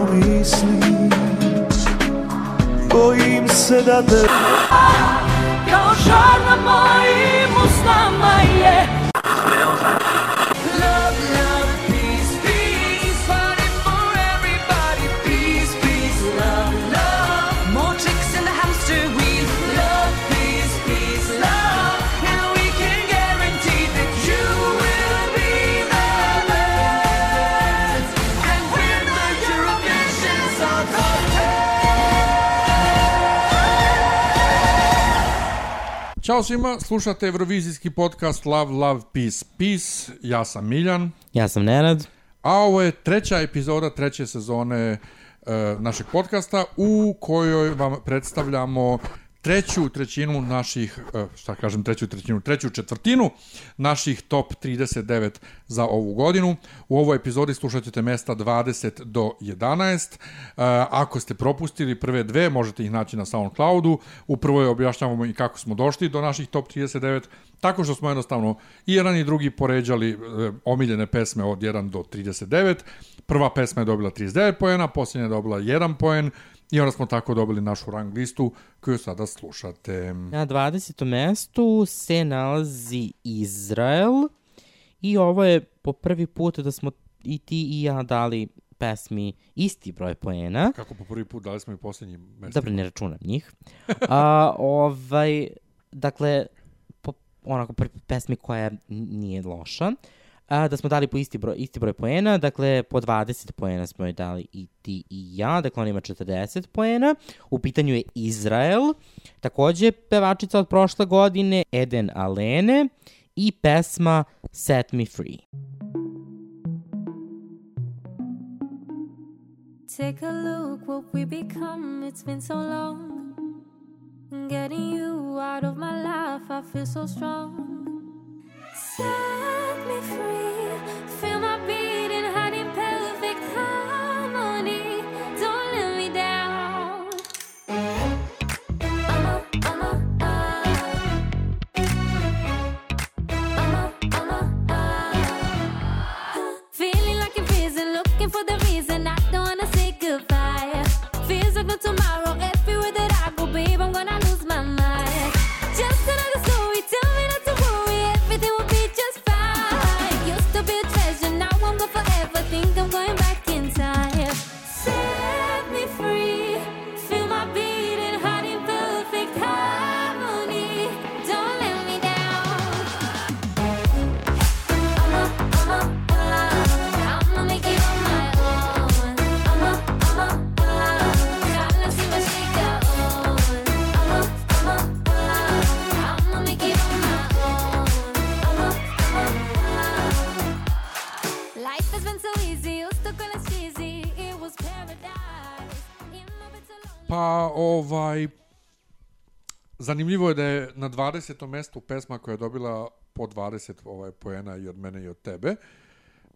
te pomislim Bojim se da te Kao žar na mojim Ćao svima, slušate Eurovizijski podcast Love, Love, Peace, Peace. Ja sam Miljan, Ja sam Nenad. a ovo je treća epizoda treće sezone e, našeg podcasta u kojoj vam predstavljamo treću trećinu naših, e, šta kažem treću trećinu, treću četvrtinu naših top 39 za ovu godinu. U ovoj epizodi slušat ćete mesta 20 do 11. E, ako ste propustili prve dve, možete ih naći na SoundCloudu. U prvoj objašnjavamo i kako smo došli do naših top 39, tako što smo jednostavno i jedan i drugi poređali e, omiljene pesme od 1 do 39. Prva pesma je dobila 39 poena, posljednja je dobila 1 poen i onda smo tako dobili našu rang listu koju sada slušate. Na 20. mestu se nalazi Izrael i ovo je po prvi put da smo i ti i ja dali pesmi isti broj poena. Kako po prvi put dali smo i posljednji mesta. Dobro, ne računam njih. A, ovaj, dakle, po, onako prvi pesmi koja nije loša. A, da smo dali po isti broj, isti broj poena, dakle po 20 poena smo je dali i ti i ja, dakle on ima 40 poena. U pitanju je Izrael, takođe pevačica od prošle godine, Eden Alene i pesma Set Me Free. Take a look what we become. It's been so long. Getting you out of my life, I feel so strong. Set me free. Feel my beating, Zanimljivo je da je na 20. mestu pesma koja je dobila po 20 ovaj, poena i od mene i od tebe.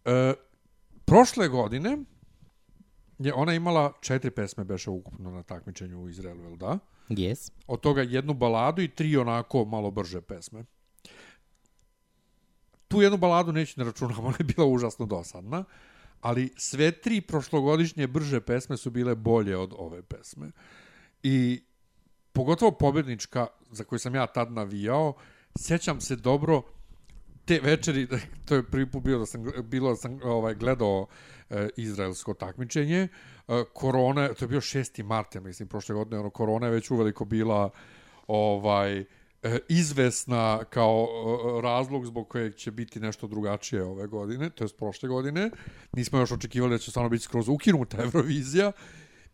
E, prošle godine je ona imala četiri pesme beše ukupno na takmičenju u Izraelu, jel da? Yes. Od toga jednu baladu i tri onako malo brže pesme. Tu jednu baladu neću ne računam, ona je bila užasno dosadna, ali sve tri prošlogodišnje brže pesme su bile bolje od ove pesme. I pogotovo pobednička, za koju sam ja tad navijao, sećam se dobro te večeri, to je prvi put bilo da sam, bilo da sam ovaj, gledao e, izraelsko takmičenje, e, korona, to je bio 6. marta, mislim, prošle godine, ono, korona je već uveliko bila ovaj, e, izvesna kao e, razlog zbog kojeg će biti nešto drugačije ove godine, to je prošle godine. Nismo još očekivali da će stvarno biti skroz ukinuta Eurovizija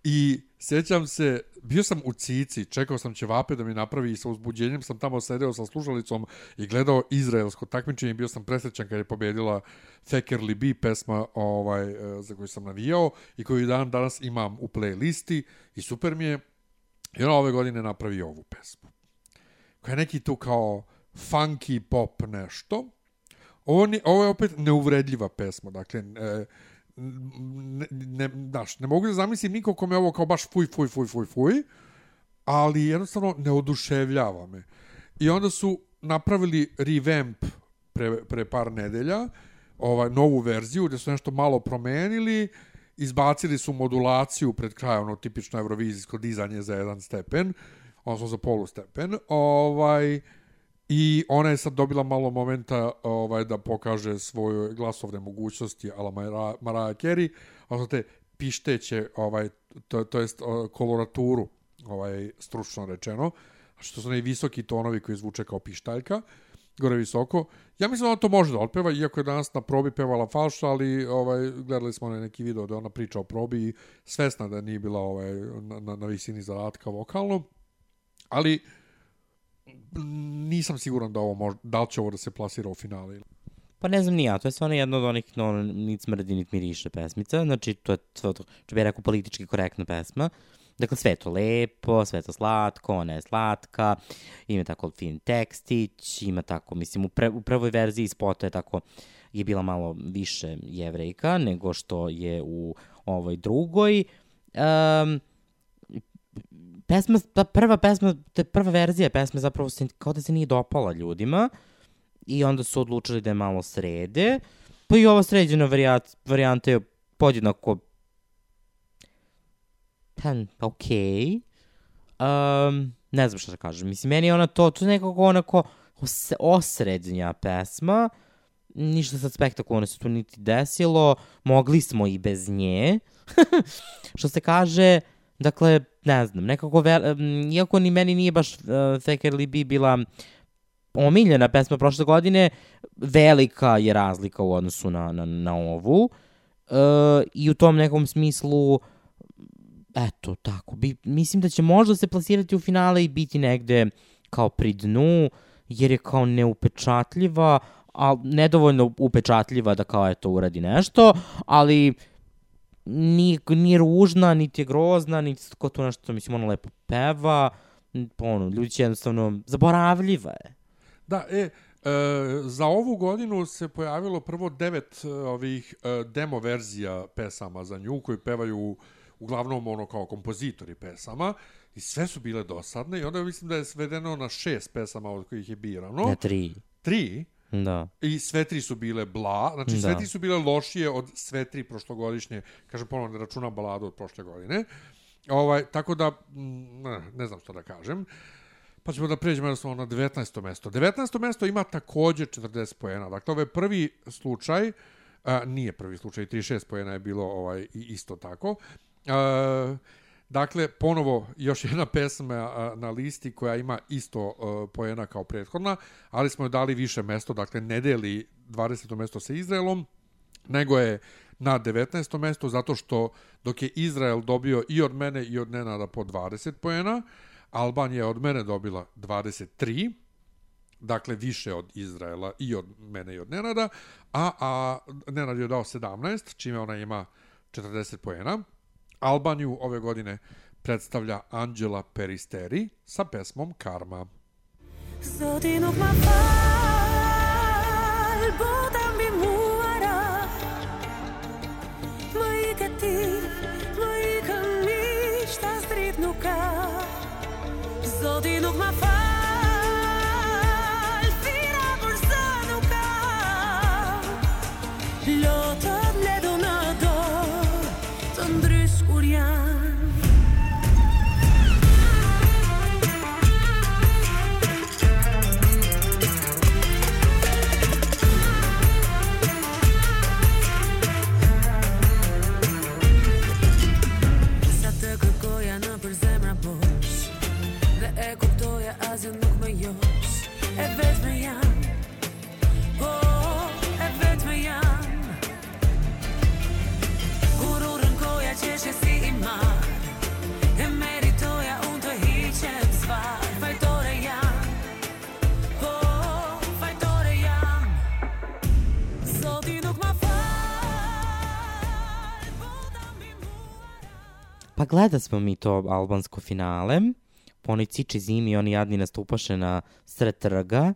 I sjećam se, bio sam u Cici, čekao sam ćevape da mi napravi i sa uzbuđenjem sam tamo sedeo sa slušalicom i gledao izraelsko takmičenje bio sam presrećan kad je pobedila Fekerli B pesma ovaj, e, za koju sam navijao i koju dan danas imam u playlisti i super mi je. I ona ove godine napravi ovu pesmu. Koja je neki tu kao funky pop nešto. Ovo, ni, ovo je opet neuvredljiva pesma, dakle, e, ne, ne, daš, ne mogu da zamislim niko kome ovo kao baš fuj, fuj, fuj, fuj, fuj, ali jednostavno ne oduševljava me. I onda su napravili revamp pre, pre par nedelja, ovaj, novu verziju, gde su nešto malo promenili izbacili su modulaciju pred kraj, ono tipično evrovizijsko dizanje za jedan stepen, odnosno za polu stepen, ovaj, i ona je sad dobila malo momenta ovaj da pokaže svoje glasovne mogućnosti ala Mariah Mariah Carey, odnosno te pišteće, ovaj, to, to jest koloraturu, ovaj, stručno rečeno, što su ne visoki tonovi koji zvuče kao pištaljka, gore visoko. Ja mislim da ona to može da otpeva, iako je danas na probi pevala falš, ali ovaj, gledali smo na neki video da ona priča o probi i svesna da nije bila ovaj, na, na, na visini zadatka vokalno. Ali nisam siguran da, ovo može, da li će ovo da se plasira u finale. Pa ne znam ni ja, to je stvarno jedna od onih no, nit smrdi, nit miriše pesmica, znači to je, to, to, što bih rekao, politički korektna pesma. Dakle, sve to lepo, sve to slatko, ona je slatka, ima tako fin tekstić, ima tako, mislim, u, pre, u prvoj verziji spota je tako, je bila malo više jevrejka nego što je u ovoj drugoj. Um, pesma, ta prva pesma, ta prva verzija pesme zapravo se, kao da se nije dopala ljudima i onda su odlučili da je malo srede, pa i ova sređena varijat, varijanta je podjednako pa, pa okej. Um, ne znam šta da kažem. Mislim, meni je ona to, to je nekako onako os, osrednja pesma, ništa sad spektakularno se tu niti desilo, mogli smo i bez nje. što se kaže, dakle, ne znam, nekako, ver, um, iako ni meni nije baš uh, Thackeray B bila omiljena pesma prošle godine, velika je razlika u odnosu na, na, na ovu. Uh, I u tom nekom smislu, eto, tako, bi, mislim da će možda se plasirati u finale i biti negde kao pri dnu, jer je kao neupečatljiva, a nedovoljno upečatljiva da kao eto uradi nešto, ali nije, nije ružna, niti je grozna, niti ko to nešto, mislim, ona lepo peva, ono, ljudi će jednostavno, zaboravljiva je. Da, e, e, za ovu godinu se pojavilo prvo devet e, ovih e, demo verzija pesama za nju koji pevaju uglavnom ono kao kompozitori pesama i sve su bile dosadne i onda mislim da je svedeno na šest pesama od kojih je birano. Ne, tri. Tri. Da. I sve tri su bile bla, znači Da. sve tri su bile lošije od sve tri prošlogodišnje, kažem ponovno, ne računam baladu od prošle godine. Ovaj, tako da, mm, ne, ne znam što da kažem. Pa ćemo da pređemo jednostavno na 19. mesto. 19. mesto ima takođe 40 poena. Dakle, ovo je prvi slučaj, a, nije prvi slučaj, 36 poena je bilo ovaj, isto tako. A, dakle, ponovo još jedna pesma na listi koja ima isto a, poena kao prethodna, ali smo joj dali više mesto, dakle ne deli 20. mesto sa Izraelom, nego je na 19. mesto zato što dok je Izrael dobio i od mene i od Nenada po 20 poena, Albanija je od mene dobila 23, dakle više od Izraela i od mene i od Nenada, a, a Nenad je dao 17, čime ona ima 40 poena. Albaniju ove godine predstavlja Angela Peristeri sa pesmom Karma. Zodinok ma fal, botam bi muara. Măică ti, măică niște strit nu ca Zodinok ma fal, gleda smo mi to albansko finale, po onoj ciči zimi oni jadni nastupaše na sred trga,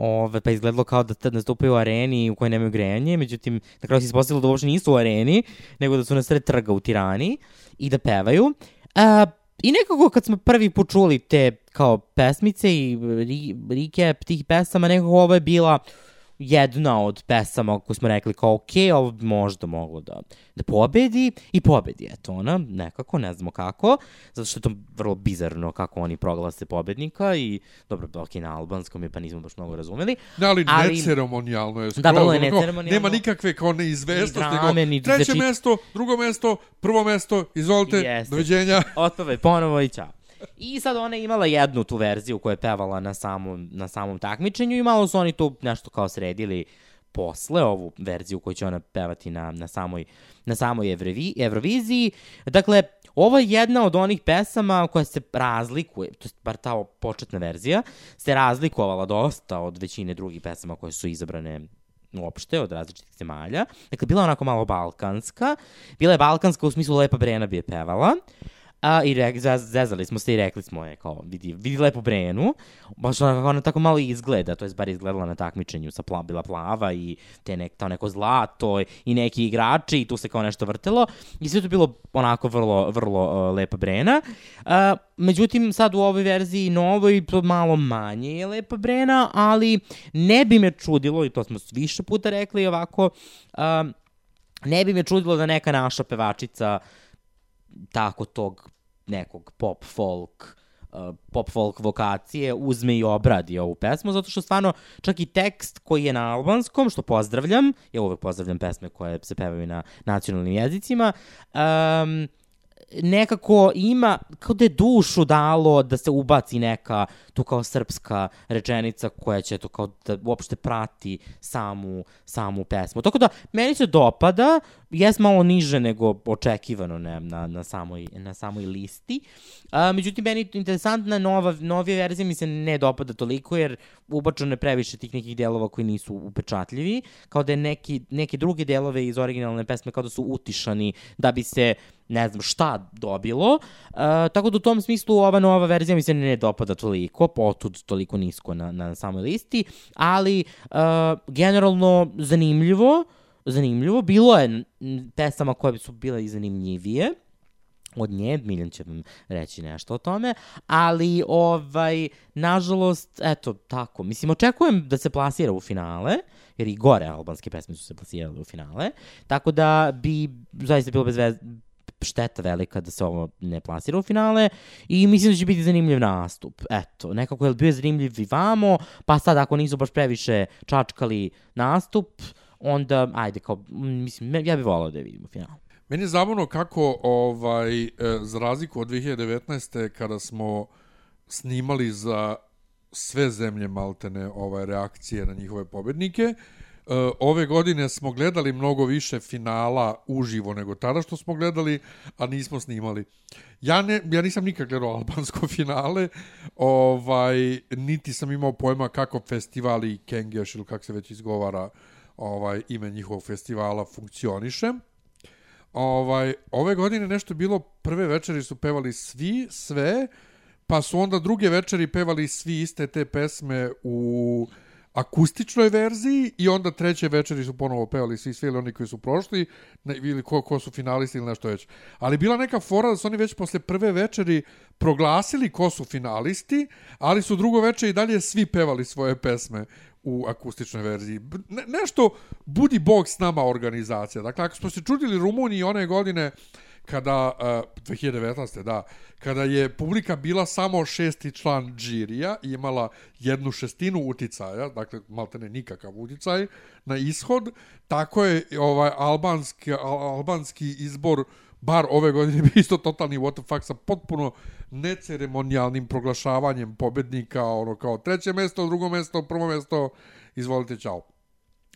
Ove, pa izgledalo kao da nastupaju u areni u kojoj nemaju grejanje, međutim, na kraju se ispostavilo da uopšte nisu u areni, nego da su na sred trga u Tirani i da pevaju. A, I nekako kad smo prvi počuli te kao pesmice i ri, recap tih pesama, nekako ovo je bila jedna od pesama koju smo rekli kao ok, ovo bi možda moglo da, da pobedi i pobedi, eto ona, nekako, ne znamo kako, zato što je to vrlo bizarno kako oni proglase pobednika i dobro, ok, na albanskom je pa nismo baš mnogo razumeli. Ne, ali, Ali- neceremonijalno je. Da, skroz, vrlo je neceremonijalno. Nema nikakve kao neizvestnosti, Ni drame, nego ni treće znači- mesto, drugo mesto, prvo mesto, izvolite, Jeste. doviđenja. Otpeve ponovo i ćao. I sad ona je imala jednu tu verziju koju je pevala na samom, na samom takmičenju i malo su oni tu nešto kao sredili posle ovu verziju koju će ona pevati na, na samoj, na samoj Evrovi, Euroviziji. Dakle, ovo je jedna od onih pesama koja se razlikuje, to je bar ta početna verzija, se razlikovala dosta od većine drugih pesama koje su izabrane uopšte od različitih zemalja. Dakle, bila onako malo balkanska. Bila je balkanska u smislu Lepa Brena bi je pevala. A, I rek, zez, zezali smo se i rekli smo je kao, vidi, vidi lepo Brenu, baš ona, ona tako malo izgleda, to je bar izgledala na takmičenju, sa pla, bila plava i te nek, to neko zlato i neki igrači i tu se kao nešto vrtelo i sve to bilo onako vrlo, vrlo uh, lepa Brena. Uh, međutim, sad u ovoj verziji novoj to malo manje je lepa Brena, ali ne bi me čudilo, i to smo više puta rekli ovako, um, ne bi me čudilo da neka naša pevačica tako tog nekog pop folk uh, pop folk vokacije uzme i obradi ovu pesmu, zato što stvarno čak i tekst koji je na albanskom, što pozdravljam, ja uvek pozdravljam pesme koje se pevaju na nacionalnim jezicima, um, nekako ima, kao da je dušu dalo da se ubaci neka tu kao srpska rečenica koja će to kao da uopšte prati samu, samu pesmu. Tako da, meni se dopada, jes malo niže nego očekivano ne, na, na, samoj, na samoj listi. A, međutim, meni je interesantna nova, novija verzija mi se ne dopada toliko jer ubačeno je previše tih nekih delova koji nisu upečatljivi, kao da je neki, neke druge delove iz originalne pesme kao da su utišani da bi se ne znam šta dobilo. Uh, tako da u tom smislu ova nova verzija mi se ne dopada toliko, potud toliko nisko na, na samoj listi, ali uh, generalno zanimljivo, zanimljivo. Bilo je pesama koje su bile i zanimljivije od nje, Miljan će vam reći nešto o tome, ali ovaj, nažalost, eto, tako, mislim, očekujem da se plasira u finale, jer i gore albanske pesme su se plasirale u finale, tako da bi zaista bilo bez veze, šteta velika da se ovo ne plasira u finale i mislim da će biti zanimljiv nastup. Eto, nekako je bio zanimljiv i vamo, pa sad ako nisu baš previše čačkali nastup, onda, ajde, kao, mislim, ja bih volao da je vidim u finalu. Meni je zabavno kako, ovaj, e, za razliku od 2019. kada smo snimali za sve zemlje Maltene ovaj, reakcije na njihove pobednike, ove godine smo gledali mnogo više finala uživo nego tada što smo gledali, a nismo snimali. Ja, ne, ja nisam nikad gledao albansko finale, ovaj, niti sam imao pojma kako festivali Kengeš ili kako se već izgovara ovaj ime njihovog festivala funkcioniše. Ovaj, ove godine nešto bilo, prve večeri su pevali svi, sve, pa su onda druge večeri pevali svi iste te pesme u akustičnoj verziji i onda treće večeri su ponovo pevali svi svi oni koji su prošli ne, ili ko, ko su finalisti ili nešto već. Ali bila neka fora da su oni već posle prve večeri proglasili ko su finalisti, ali su drugo večer i dalje svi pevali svoje pesme u akustičnoj verziji. Ne, nešto budi bog s nama organizacija. Dakle, ako smo se čudili Rumuniji one godine kada, uh, 2019. da, kada je publika bila samo šesti član džirija i imala jednu šestinu uticaja, dakle, maltene nikakav uticaj na ishod, tako je ovaj albanski, al, albanski izbor bar ove godine bio isto totalni what the fuck sa potpuno neceremonijalnim proglašavanjem pobednika, ono kao treće mesto, drugo mesto, prvo mesto, izvolite, čao.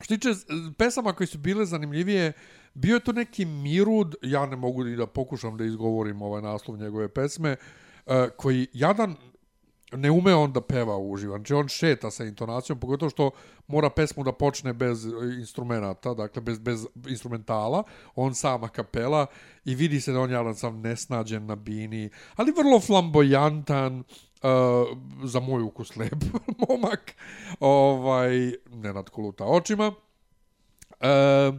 Što tiče e, pesama koje su bile zanimljivije, bio je to neki Mirud, ja ne mogu ni da pokušam da izgovorim ovaj naslov njegove pesme, e, koji jadan ne ume on da peva uživo. Znači on šeta sa intonacijom, pogotovo što mora pesmu da počne bez instrumenta, dakle bez, bez instrumentala, on sama kapela i vidi se da on jadan sam nesnađen na bini, ali vrlo flamboyantan, uh, za moj ukus lep momak, ovaj, Nenad Koluta očima. E,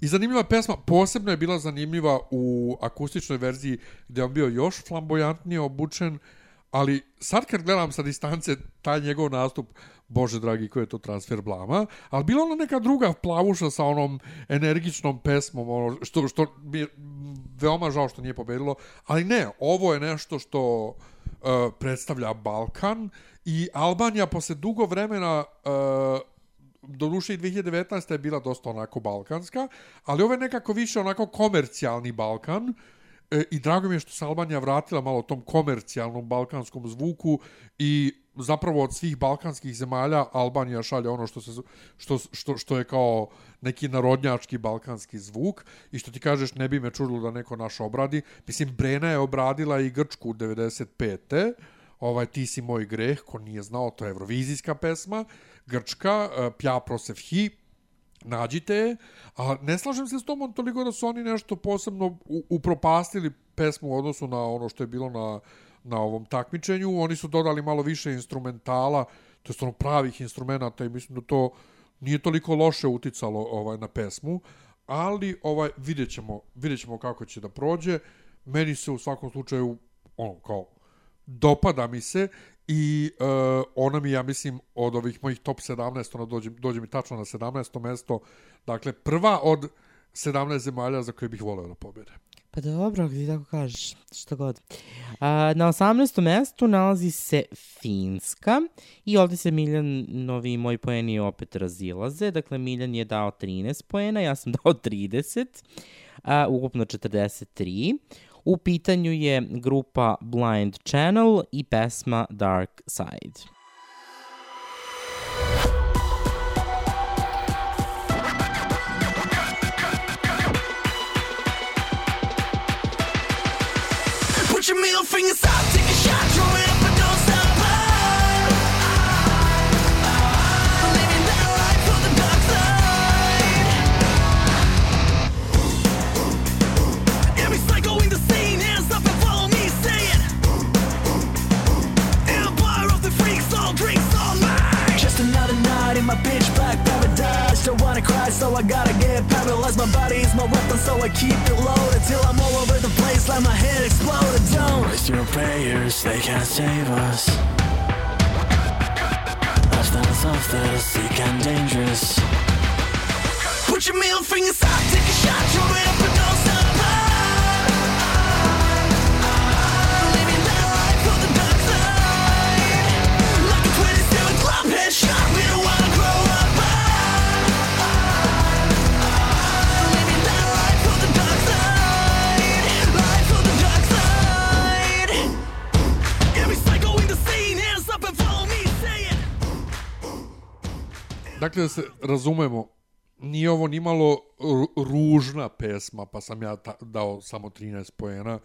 I zanimljiva pesma, posebno je bila zanimljiva u akustičnoj verziji gdje je on bio još flamboyantnije obučen, ali sad kad gledam sa distance taj njegov nastup, bože dragi, koji je to transfer blama, ali bila ona neka druga plavuša sa onom energičnom pesmom, ono, što, što mi je veoma žao što nije pobedilo, ali ne, ovo je nešto što uh, predstavlja Balkan i Albanija posle dugo vremena uh, do duše i 2019. je bila dosta onako balkanska, ali ovo je nekako više onako komercijalni Balkan, E, I drago mi je što se Albanija vratila malo tom komercijalnom balkanskom zvuku i zapravo od svih balkanskih zemalja Albanija šalje ono što se što što što je kao neki narodnjački balkanski zvuk i što ti kažeš ne bi me čudilo da neko naš obradi. Mislim Brena je obradila i Grčku 95. Ovaj ti si moj greh, ko nije znao, to je evrovizijska pesma. Grčka, uh, Pja Prosev Hi, nađite je, a ne slažem se s tomom toliko da su oni nešto posebno upropastili pesmu u odnosu na ono što je bilo na, na ovom takmičenju. Oni su dodali malo više instrumentala, to je ono pravih instrumenta i mislim da to nije toliko loše uticalo ovaj na pesmu, ali ovaj vidjet ćemo, vidjet ćemo kako će da prođe. Meni se u svakom slučaju ono kao dopada mi se i uh, ona mi, ja mislim, od ovih mojih top 17, ona dođe, dođe mi tačno na 17. mesto, dakle, prva od 17 zemalja za koje bih voleo da pobede. Pa dobro, ti tako kažeš, što god. A, na 18. mestu nalazi se Finska i ovde se Miljanovi i moji poeni opet razilaze. Dakle, Miljan je dao 13 poena, ja sam dao 30, a, ukupno 43. U pitanju je grupa Blind Channel i pesma Dark Side. I gotta get paralyzed. My body is my weapon, so I keep it loaded till I'm all over the place, like my head exploded. Don't waste your prayers, they can't save us. Lifestyles of the sick and dangerous. Put your middle fingers up, take a shot, throw it up and don't stop. Side. Like a Dakle, da se razumemo, nije ovo nimalo ru- ružna pesma, pa sam ja dao samo 13 poena,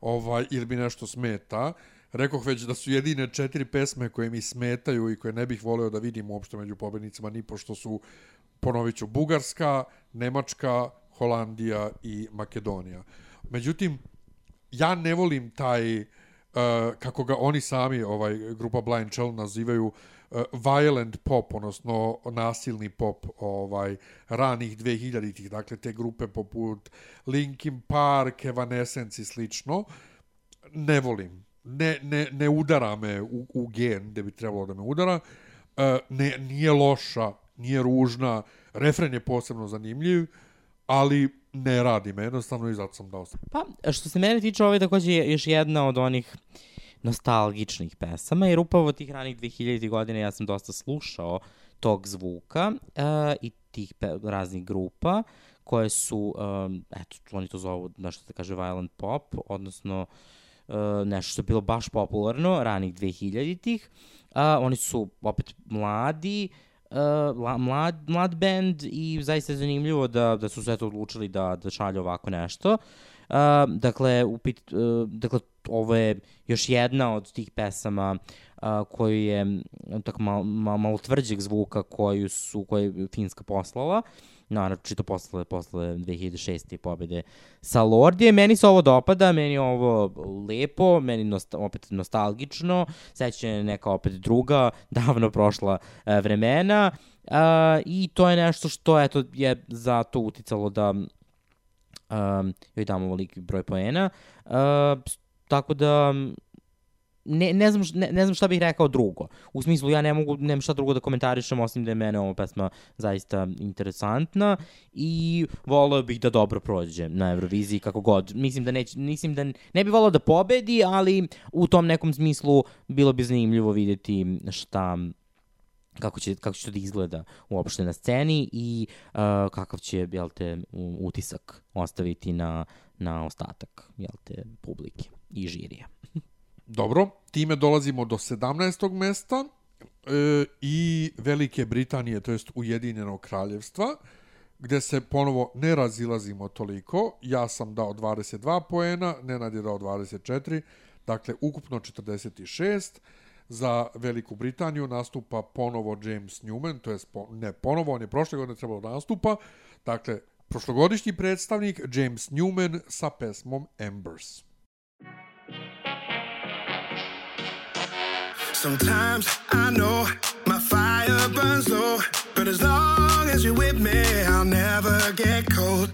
ovaj, ili mi nešto smeta. Rekoh već da su jedine četiri pesme koje mi smetaju i koje ne bih voleo da vidim uopšte među pobednicima, ni pošto su, ponovit ću, Bugarska, Nemačka, Holandija i Makedonija. Međutim, ja ne volim taj, uh, kako ga oni sami, ovaj, grupa Blind Shell nazivaju, uh, violent pop, odnosno nasilni pop ovaj ranih 2000-ih, dakle te grupe poput Linkin Park, Evanescence i slično, ne volim. Ne, ne, ne udara me u, u gen gde bi trebalo da me udara. Uh, ne, nije loša, nije ružna, refren je posebno zanimljiv, ali ne radi me jednostavno i zato sam dao sam. Pa, što se mene tiče, ovo je takođe još jedna od onih nostalgičnih pesama, jer upravo tih ranih 2000 godina ja sam dosta slušao tog zvuka uh, i tih raznih grupa koje su, um, eto, oni to zovu, nešto se kaže violent pop, odnosno uh, nešto što je bilo baš popularno ranih 2000-ih. Uh, oni su opet mladi, uh, la, mlad, mlad band i zaista je zanimljivo da, da su se eto odlučili da, da šalju ovako nešto. Uh, dakle, upit, uh, dakle, ovo je još jedna od tih pesama uh, koju je tako mal, mal, malo tvrđeg zvuka koju su, koju je Finska poslala naročito posle, posle 2006. pobede sa Lordije. Meni se ovo dopada, meni je ovo lepo, meni nosta, opet nostalgično, sećanje neka opet druga, davno prošla e, vremena uh, i to je nešto što eto, je zato uticalo da um, joj damo ovoliki broj poena. Uh, tako da ne, ne, znam, ne, ne znam šta bih rekao drugo. U smislu, ja ne mogu, nemam šta drugo da komentarišem, osim da je mene ova pesma zaista interesantna i voleo bih da dobro prođe na Euroviziji kako god. Mislim da neće, mislim da ne bi voleo da pobedi, ali u tom nekom smislu bilo bi zanimljivo videti šta kako će, kako će to da izgleda uopšte na sceni i uh, kakav će, jel te, utisak ostaviti na, na ostatak, jel te, publike i žirija. Dobro, time dolazimo do 17. mesta e, i Velike Britanije, to jest Ujedinjenog kraljevstva, gde se ponovo ne razilazimo toliko. Ja sam dao 22 poena, Nenad je dao 24, dakle ukupno 46. Za Veliku Britaniju nastupa ponovo James Newman, to jest po, ne ponovo, on je prošle godine trebalo da nastupa. Dakle, prošlogodišnji predstavnik James Newman sa pesmom Embers. Sometimes I know my fire burns low, but as long as you're with me, I'll never get cold.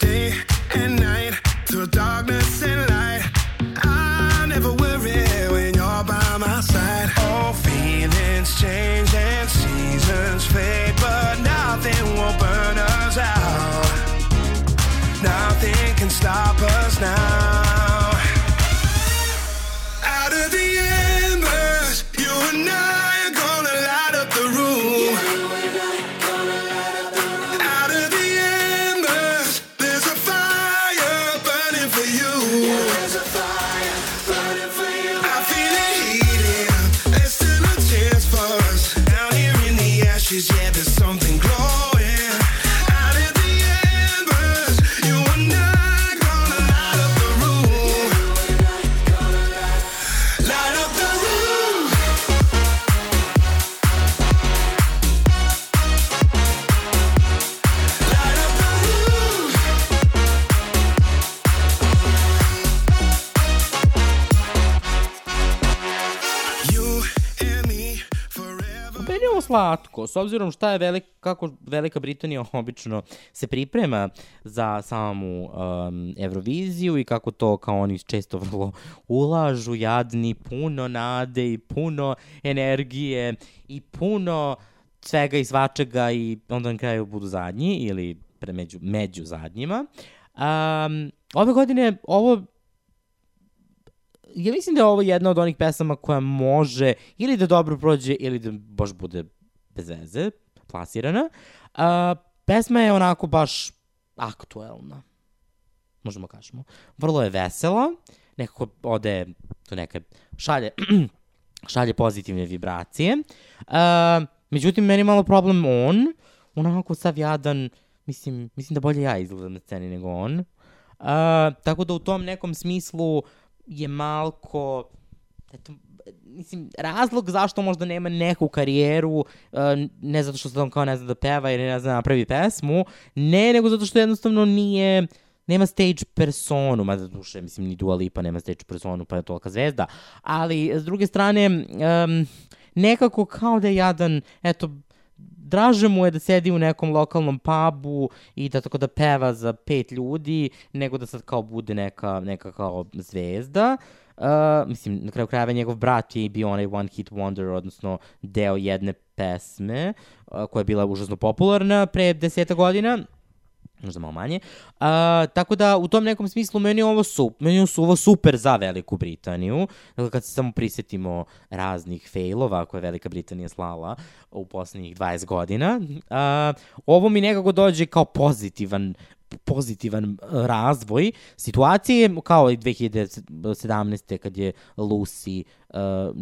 Day and night, through darkness and light, change and seasons fade, slatko, s obzirom šta je velik, kako Velika Britanija obično se priprema za samu um, Euroviziju i kako to kao oni često vrlo ulažu, jadni, puno nade i puno energije i puno svega i svačega i onda na kraju budu zadnji ili pre među, među zadnjima. Um, ove godine ovo ja mislim da je ovo jedna od onih pesama koja može ili da dobro prođe ili da baš bude bez veze, plasirana. A, pesma je onako baš aktuelna, možemo kažemo. Vrlo je vesela, nekako ode do neke šalje, šalje pozitivne vibracije. A, međutim, meni malo problem on, onako sav jadan, mislim, mislim da bolje ja izgledam na sceni nego on. A, tako da u tom nekom smislu je malko, eto, mislim, razlog zašto možda nema neku karijeru, uh, ne zato što se on kao ne zna da peva ili ne zna da napravi pesmu, ne, nego zato što jednostavno nije, nema stage personu, mada duše, mislim, ni Dua Lipa nema stage personu, pa je tolika zvezda, ali s druge strane, um, nekako kao da je jadan, eto, draže mu je da sedi u nekom lokalnom pubu i da tako da peva za pet ljudi, nego da sad kao bude neka, neka kao zvezda. Uh, mislim, na kraju krajeva njegov brat je bio onaj One Hit Wonder, odnosno deo jedne pesme uh, koja je bila užasno popularna pre deseta godina možda malo manje. Uh, tako da u tom nekom smislu meni je ovo super, meni je ovo super za Veliku Britaniju. Dakle, kad se samo prisetimo raznih failova koje je Velika Britanija slala u poslednjih 20 godina, uh, ovo mi nekako dođe kao pozitivan pozitivan razvoj situacije, kao i 2017. kad je Lucy uh,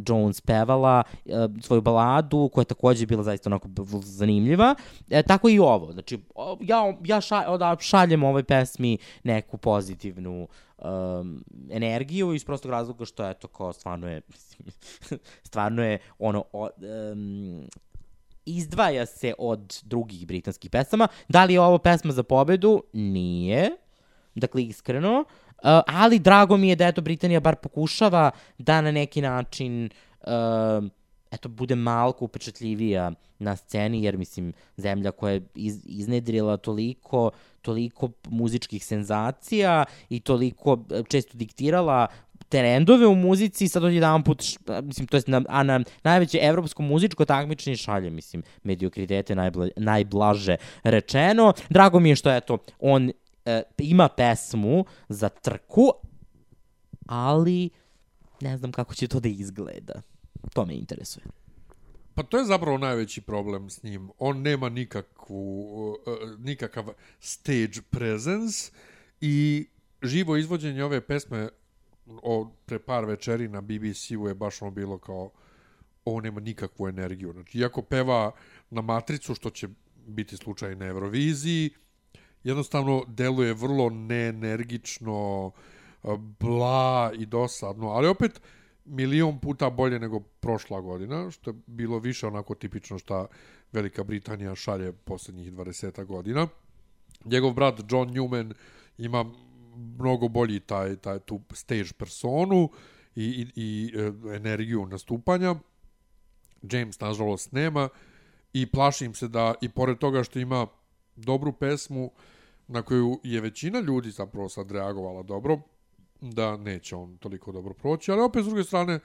Jones pevala uh, svoju baladu, koja je takođe bila zaista onako zanimljiva. E, tako i ovo. Znači, ja, ja ša, da, šaljem ovoj pesmi neku pozitivnu um, energiju iz prostog razloga što je to kao stvarno je stvarno je ono o, um, izdvaja se od drugih britanskih pesama. Da li je ovo pesma za pobedu? Nije. Dakle, iskreno. Uh, ali drago mi je da eto Britanija bar pokušava da na neki način uh, eto, bude malko upečatljivija na sceni, jer mislim, zemlja koja je iz, iznedrila toliko, toliko muzičkih senzacija i toliko e, često diktirala trendove u muzici i sad odjedan put, mislim, to jest na, a na najveće evropsko muzičko takmičenje šalje, mislim, mediokritete najbla, najblaže rečeno. Drago mi je što, eto, on e, ima pesmu za trku, ali ne znam kako će to da izgleda. To me interesuje. Pa to je zapravo najveći problem s njim. On nema nikakvu, uh, nikakav stage presence i živo izvođenje ove pesme o pre par večeri na BBC-u je baš ono bilo kao ovo nema nikakvu energiju. Znači, iako peva na matricu, što će biti slučaj na Euroviziji, jednostavno deluje vrlo neenergično, bla i dosadno, ali opet milion puta bolje nego prošla godina, što je bilo više onako tipično šta Velika Britanija šalje poslednjih 20 godina. Njegov brat John Newman ima mnogo bolji taj, taj tu stage personu i, i, i e, energiju nastupanja. James, nažalost, nema i plašim se da i pored toga što ima dobru pesmu na koju je većina ljudi zapravo sad reagovala dobro, da neće on toliko dobro proći, ali opet s druge strane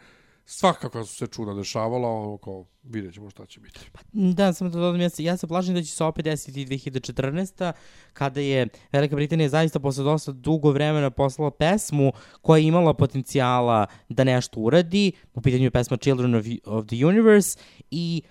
svakako su se čuda dešavala, ono kao vidjet ćemo šta će biti. Da, samo da dodam, ja se, ja se plašim da će se opet desiti 2014. kada je Velika Britanija zaista posle dosta dugo vremena poslala pesmu koja je imala potencijala da nešto uradi. U pitanju je pesma Children of, of the Universe i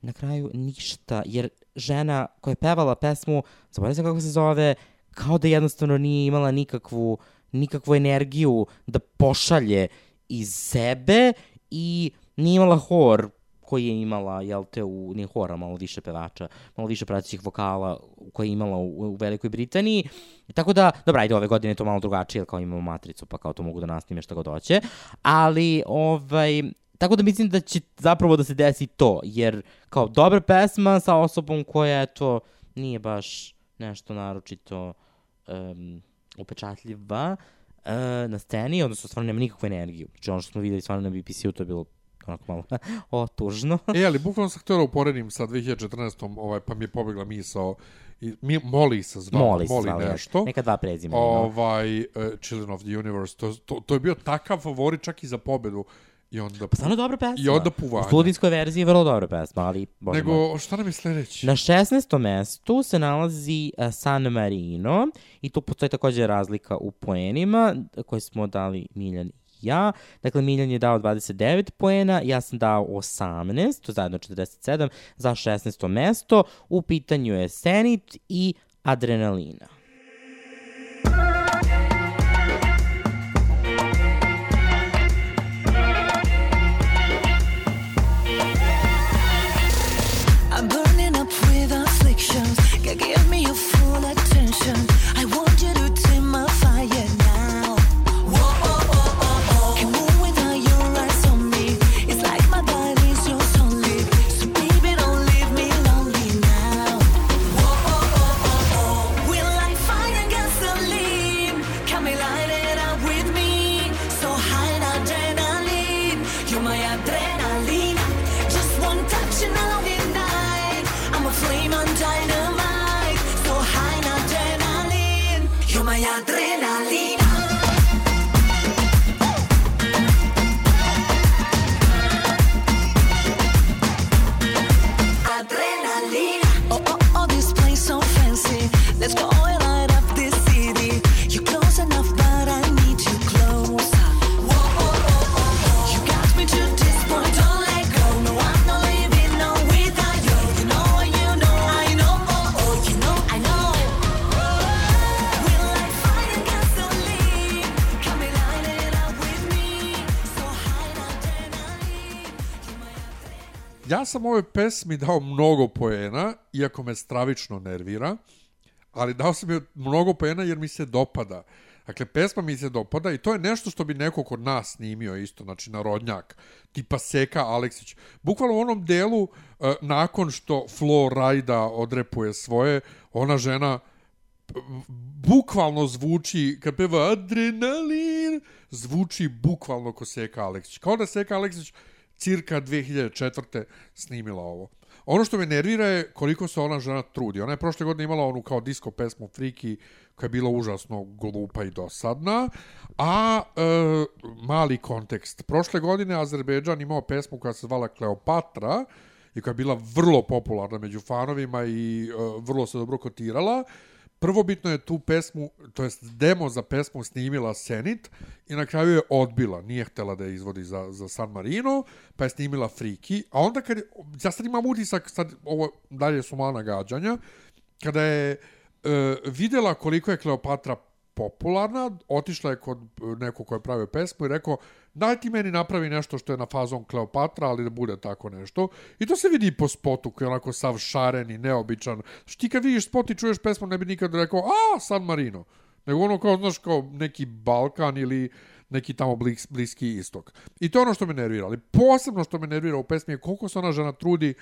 na kraju ništa, jer žena koja je pevala pesmu, zaboravim se kako se zove, kao da jednostavno nije imala nikakvu nikakvu energiju da pošalje iz sebe i nije imala hor koji je imala, jel te, u, nije hora, malo više pevača, malo više pratećih vokala koje je imala u, u Velikoj Britaniji. Tako da, dobra, ajde, ove godine je to malo drugačije, jer kao imamo matricu, pa kao to mogu da nasnime šta god hoće. Ali, ovaj, tako da mislim da će zapravo da se desi to, jer kao dobra pesma sa osobom koja, eto, nije baš nešto naročito um, upečatljiva uh, na sceni, odnosno stvarno nema nikakvu energiju. Znači ono što smo videli stvarno na BBC-u, to je bilo onako malo o, tužno. E, ali bukvalno sam htio da uporedim sa 2014. Ovaj, pa mi je pobegla misao i mi, Moli se zvala, Moli Moli zvala, nešto. Neka dva prezime. no. Ovaj, uh, Children of the Universe, to, to, to je bio takav favorit čak i za pobedu. I onda, Pa stvarno dobra pesma. I onda puvanja. U studijskoj verziji je vrlo dobra pesma, ali bože moj. Nego, šta nam je sledeći? Na 16. mestu se nalazi uh, San Marino i tu postoji takođe razlika u poenima koje smo dali Miljan i ja. Dakle, Miljan je dao 29 poena, ja sam dao 18, to je zajedno 47, za 16. mesto. U pitanju je Senit i Adrenalina. Adrenaline. You're sam ovoj pesmi dao mnogo poena, iako me stravično nervira, ali dao sam je mnogo poena jer mi se dopada. Dakle, pesma mi se dopada i to je nešto što bi neko kod nas snimio isto, znači narodnjak, tipa Seka Aleksić. Bukvalno u onom delu, uh, nakon što Flo Rajda odrepuje svoje, ona žena bukvalno zvuči, kad peva adrenalin, zvuči bukvalno ko Seka Aleksić. Kao da Seka Aleksić cirka 2004. snimila ovo. Ono što me nervira je koliko se ona žena trudi. Ona je prošle godine imala onu kao disco pesmu Friki koja je bila užasno glupa i dosadna, a e, mali kontekst. Prošle godine Azerbejdžan imao pesmu koja se zvala Kleopatra i koja je bila vrlo popularna među fanovima i e, vrlo se dobro kotirala. Prvobitno je tu pesmu, to jest demo za pesmu snimila Senit i na kraju je odbila, nije htela da je izvodi za, za San Marino, pa je snimila Friki, a onda kad je, ja sad imam utisak, sad ovo dalje su mala nagađanja, kada je e, videla koliko je Kleopatra popularna, otišla je kod e, nekog ko je pravio pesmu i rekao, daj ti meni napravi nešto što je na fazon Kleopatra, ali da bude tako nešto. I to se vidi po spotu koji je onako sav šaren i neobičan. Što ti kad vidiš spot i čuješ pesmu, ne bi nikad rekao, a, San Marino. Nego ono kao, znaš, kao neki Balkan ili neki tamo blis, bliski istok. I to je ono što me nervira. Ali posebno što me nervira u pesmi je koliko se ona žena trudi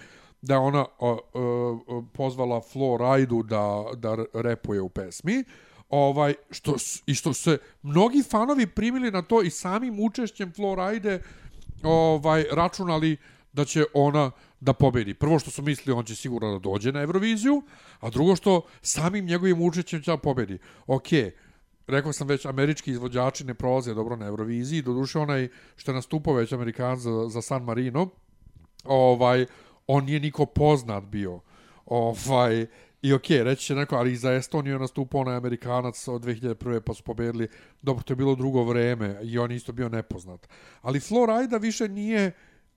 da ona o, o, pozvala Flo Rajdu da, da repuje u pesmi ovaj što i što se mnogi fanovi primili na to i samim učešćem Floride ovaj računali da će ona da pobedi. Prvo što su mislili on će sigurno da dođe na Euroviziju, a drugo što samim njegovim učešćem će da pobedi. Okej, rekao sam već, američki izvođači ne prolaze dobro na Euroviziji, doduše onaj što je nastupao već Amerikan za, za San Marino, ovaj, on nije niko poznat bio. Ovaj, I okej, okay, reći će neko, ali za Estoniju je nastupao onaj Amerikanac od 2001. pa su pobedili. Dobro, to je bilo drugo vreme i on isto bio nepoznat. Ali Florida više nije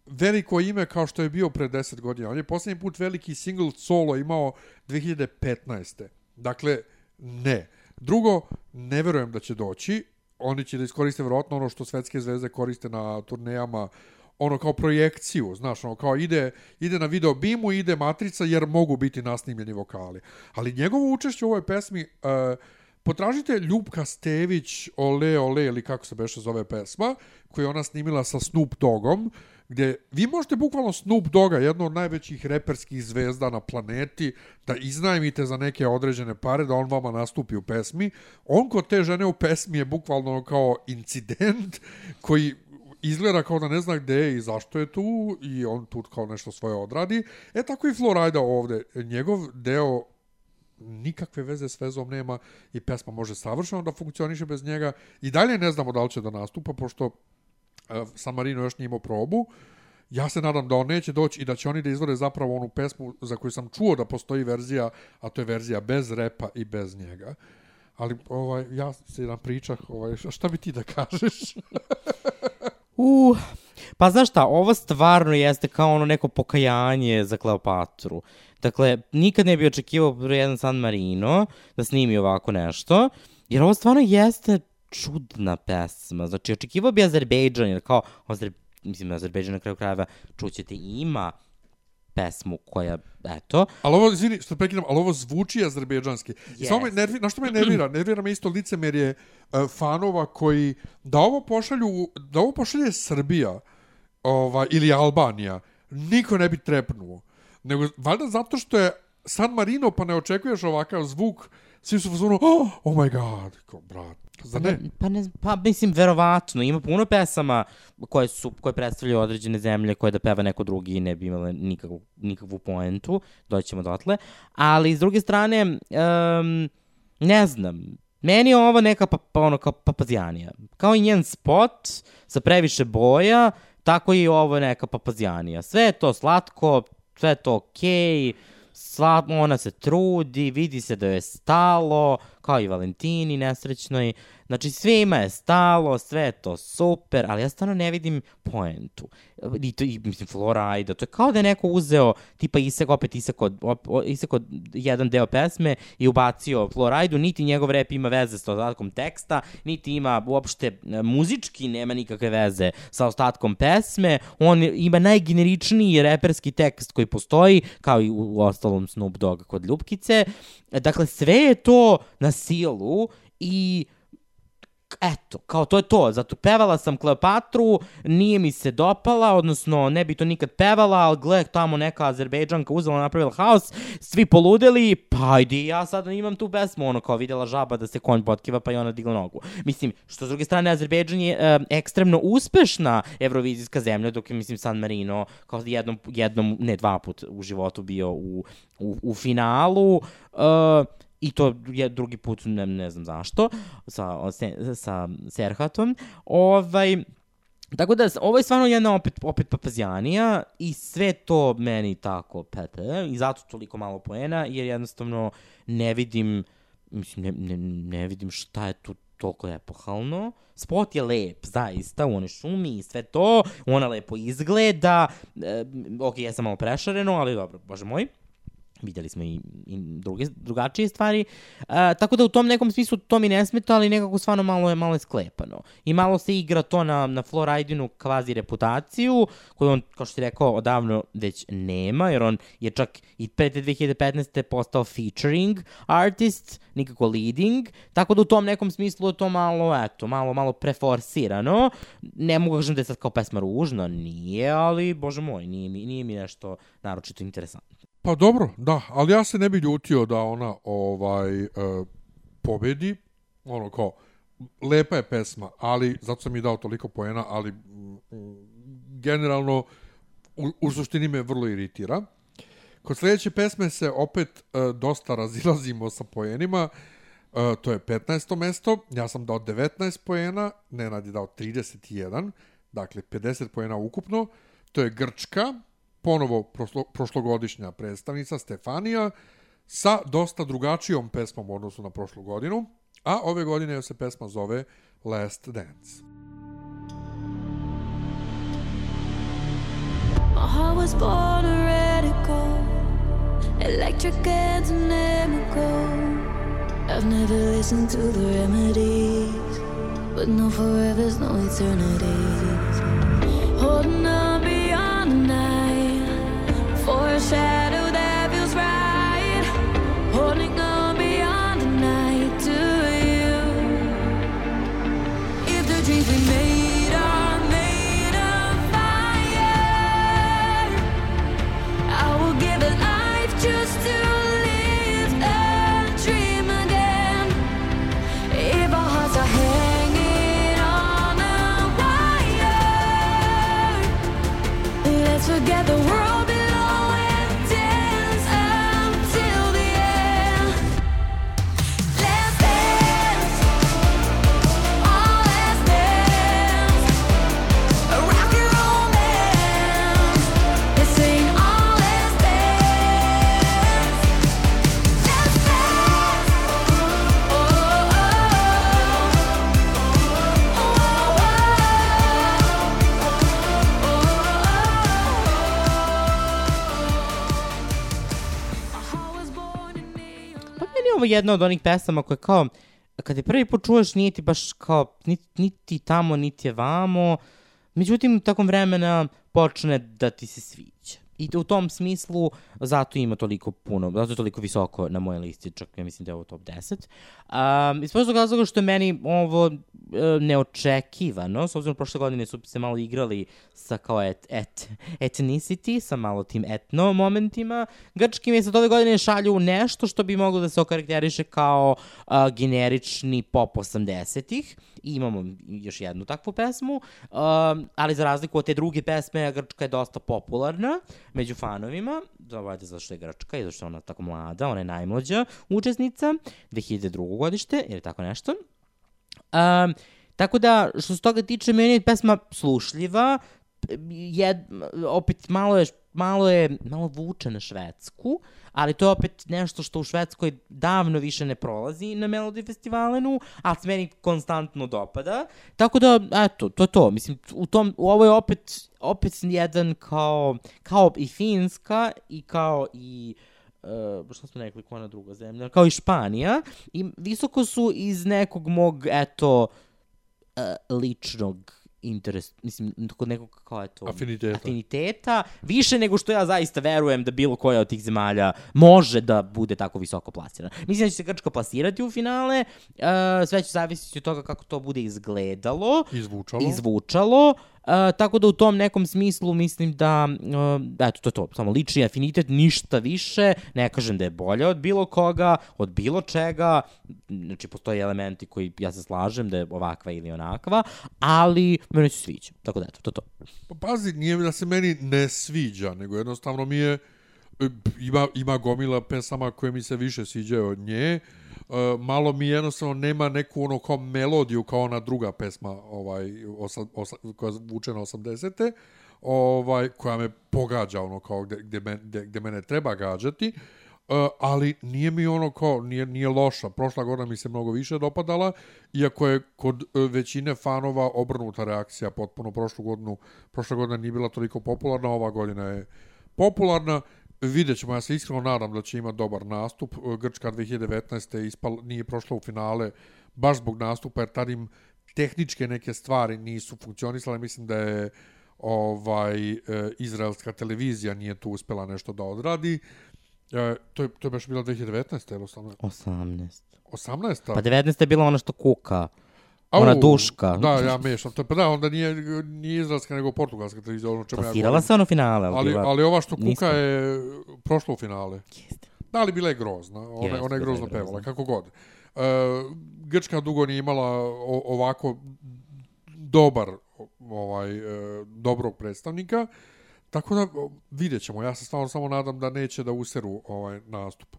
veliko ime kao što je bio pre 10 godina. On je posljednji put veliki single solo imao 2015. Dakle, ne. Drugo, ne verujem da će doći. Oni će da iskoriste vjerojatno ono što svetske zvezde koriste na turnejama ono kao projekciju, znaš, ono kao ide, ide na video bimu, ide matrica jer mogu biti nasnimljeni vokali. Ali njegovo učešće u ovoj pesmi, uh, potražite Ljubka Stević, Ole Ole, ili kako se beše zove pesma, koju je ona snimila sa Snoop Doggom, gdje vi možete bukvalno Snoop Dogga, jedno od najvećih reperskih zvezda na planeti, da iznajmite za neke određene pare, da on vama nastupi u pesmi. On kod te žene u pesmi je bukvalno kao incident koji izgleda kao da ne zna gde je i zašto je tu i on tu kao nešto svoje odradi. E tako i Florida ovde. Njegov deo nikakve veze s vezom nema i pesma može savršeno da funkcioniše bez njega. I dalje ne znamo da li će da nastupa, pošto e, San Marino još nije imao probu. Ja se nadam da on neće doći i da će oni da izvode zapravo onu pesmu za koju sam čuo da postoji verzija, a to je verzija bez repa i bez njega. Ali ovaj, ja se jedan pričah, ovaj, šta bi ti da kažeš? Uh, pa znaš šta, ovo stvarno jeste kao ono neko pokajanje za Kleopatru. Dakle, nikad ne bi očekivao jedan San Marino da snimi ovako nešto, jer ovo stvarno jeste čudna pesma. Znači, očekivao bi Azerbejdžan, jer kao, Azer, mislim, Azerbejdžan na kraju krajeva čućete ima pesmu koja, eto, Ali ovo, izvini, što prekidam, ali ovo zvuči azerbejdžanski. Yes. Samo me nervi, na što me nervira? Nervira me isto licemerje uh, fanova koji, da ovo pošalju, da ovo pošalje Srbija ova, ili Albanija, niko ne bi trepnuo. Nego, valjda zato što je San Marino, pa ne očekuješ ovakav zvuk, svi su fazonu, oh, oh my god, kao, brat, zar ne? Pa, ne, pa mislim, verovatno, ima puno pesama koje su koje predstavljaju određene zemlje koje da peva neko drugi i ne bi imale nikakvu, nikakvu poentu, doćemo dotle, ali s druge strane, um, ne znam, meni je ovo neka pa, pa, ono kao papazijanija. Kao i njen spot sa previše boja, tako i ovo neka papazijanija. Sve je to slatko, sve je to okej, okay, Sla, ona se trudi, vidi se da je stalo, kao i Valentini nesrećnoj. Znači, svima je stalo, sve je to super, ali ja stvarno ne vidim poentu. I to, i, mislim, Florida, to je kao da je neko uzeo, tipa Isek, opet Isek od, op, Isek od jedan deo pesme i ubacio Floridu, niti njegov rep ima veze sa ostatkom teksta, niti ima uopšte e, muzički nema nikakve veze sa ostatkom pesme, on ima najgeneričniji reperski tekst koji postoji, kao i u, u ostalom Snoop Dogg kod Ljubkice. Dakle, sve je to na silu i eto, kao to je to, zato pevala sam Kleopatru, nije mi se dopala, odnosno ne bi to nikad pevala, ali gle, tamo neka Azerbejdžanka uzela, napravila haos, svi poludeli, pa ajde ja sad imam tu pesmu, ono kao videla žaba da se konj potkiva, pa i ona digla nogu. Mislim, što s druge strane, Azerbejdžan je e, ekstremno uspešna evrovizijska zemlja, dok je, mislim, San Marino kao jednom, jednom, ne dva put u životu bio u, u, u finalu, e, i to je drugi put, ne, ne znam zašto, sa, sa, Serhatom. Ovaj, Tako da, ovo je stvarno jedna opet, opet papazjanija i sve to meni tako pepe i zato toliko malo poena, jer jednostavno ne vidim, mislim, ne, ne, ne vidim šta je tu toliko epohalno. Spot je lep, zaista, u onoj šumi i sve to, ona lepo izgleda, e, ok, jesam malo prešareno, ali dobro, bože moj videli smo i, i druge, drugačije stvari. A, tako da u tom nekom smislu to mi ne smeta, ali nekako stvarno malo je, malo je sklepano. I malo se igra to na, na Floridinu kvazi reputaciju, koju on, kao što ti rekao, odavno već nema, jer on je čak i pre te 2015. postao featuring artist, nikako leading, tako da u tom nekom smislu je to malo, eto, malo, malo preforsirano. Ne mogu kažem da je sad kao pesma ružna, nije, ali, bože moj, nije mi, nije mi nešto naročito interesantno. Pa dobro, da, ali ja se ne bi ljutio da ona ovaj e, pobedi, ono kao, lepa je pesma, ali, zato sam i dao toliko poena, ali mm, generalno u, u suštini me vrlo iritira. Kod sledeće pesme se opet e, dosta razilazimo sa poenima, e, to je 15. mesto, ja sam dao 19 poena, Nenad je dao 31, dakle 50 poena ukupno, to je Grčka, ponovo prošlo, prošlogodišnja predstavnica Stefanija sa dosta drugačijom pesmom u odnosu na prošlu godinu, a ove godine se pesma zove Last Dance. My heart was born a radical, electric and dynamical. I've never listened to the remedies, but no forevers, no eternities. Holding on dreams we made jedna od onih pesama koje kao, kad je prvi put čuješ, nije ti baš kao, niti, niti tamo, niti je vamo, međutim, tokom vremena počne da ti se sviđa. I u tom smislu, zato ima toliko puno, zato je toliko visoko na mojoj listi, čak ja mislim da je ovo top 10. Um, iz prostog razloga što je meni ovo e, neočekivano, s obzirom prošle godine su se malo igrali sa kao et, et, ethnicity, sa malo tim etno momentima. Grčki mi sad ove godine šalju nešto što bi moglo da se okarakteriše kao a, generični pop 80-ih. I imamo još jednu takvu pesmu, um, ali za razliku od te druge pesme, Grčka je dosta popularna među fanovima, vajte zašto je Grčka i zašto je ona tako mlada, ona je najmlađa učesnica, 2002. godište ili tako nešto. Um, tako da, što se toga tiče, meni je pesma slušljiva, jed, opet malo je, malo je, malo vuče na švedsku, ali to je opet nešto što u Švedskoj davno više ne prolazi na Melody Festivalenu, a se meni konstantno dopada. Tako da, eto, to je to. Mislim, u, tom, u ovo je opet, opet jedan kao, kao i Finska i kao i uh, šta smo rekli, koja ona druga zemlja, kao i Španija, i visoko su iz nekog mog, eto, uh, ličnog interes, mislim, kod nekog kao je to... Afiniteta. Afiniteta, više nego što ja zaista verujem da bilo koja od tih zemalja može da bude tako visoko plasirana. Mislim da će se Grčka plasirati u finale, uh, sve će zavisiti od toga kako to bude izgledalo. Izvučalo. Izvučalo. Uh, tako da u tom nekom smislu mislim da, uh, eto, to je to, samo lični afinitet, ništa više, ne kažem da je bolje od bilo koga, od bilo čega, znači postoje elementi koji ja se slažem da je ovakva ili onakva, ali mene se sviđa, tako da eto, to je to. Pa pazi, nije da se meni ne sviđa, nego jednostavno mi je, e, ima, ima gomila pesama koje mi se više sviđaju od nje, E, malo mi jednostavno nema neku ono kao melodiju kao ona druga pesma ovaj osa, osa, koja zvuče na 80. ovaj koja me pogađa ono kao gde, gde, men, gde, gde mene treba gađati. Uh, ali nije mi ono kao, nije, nije loša. Prošla godina mi se mnogo više dopadala, iako je kod uh, većine fanova obrnuta reakcija potpuno prošlu godinu. Prošla godina nije bila toliko popularna, ova godina je popularna. Vidjet ćemo, ja se iskreno nadam da će imati dobar nastup. Grčka 2019. Ispal, nije prošla u finale baš zbog nastupa, jer tad im tehničke neke stvari nisu funkcionisale. Mislim da je ovaj e, izraelska televizija nije tu uspela nešto da odradi. E, to, je, to je baš bila 2019. ili 18? 18. 18. Pa 19. je bila ona što kuka. Ona duška. Da, ja mešam. To pa da, onda nije, nije izraelska, nego portugalska televizija. Ono čemu ja govorim. se ono finale, ali, ali, bila... ali ova što kuka niska. je prošla u finale. Jeste. Da, ali bila je grozna. Ona, Jeste, ona je grozno grozna. pevala, kako god. E, Grčka dugo nije imala ovako dobar ovaj e, dobrog predstavnika. Tako da vidjet ćemo. Ja se stvarno samo nadam da neće da useru ovaj nastup.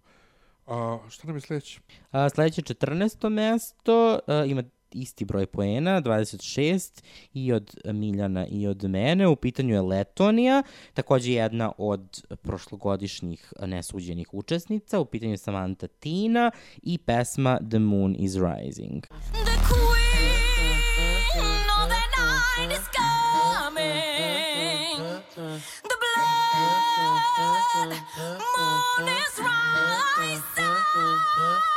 A, šta nam je sledeće? A, sledeće 14. mesto a, ima isti broj poena, 26, i od Miljana i od mene. U pitanju je Letonija, takođe jedna od prošlogodišnjih nesuđenih učesnica. U pitanju je Samantha Tina i pesma The Moon is Rising. The queen of the night is coming. The blood moon is rising.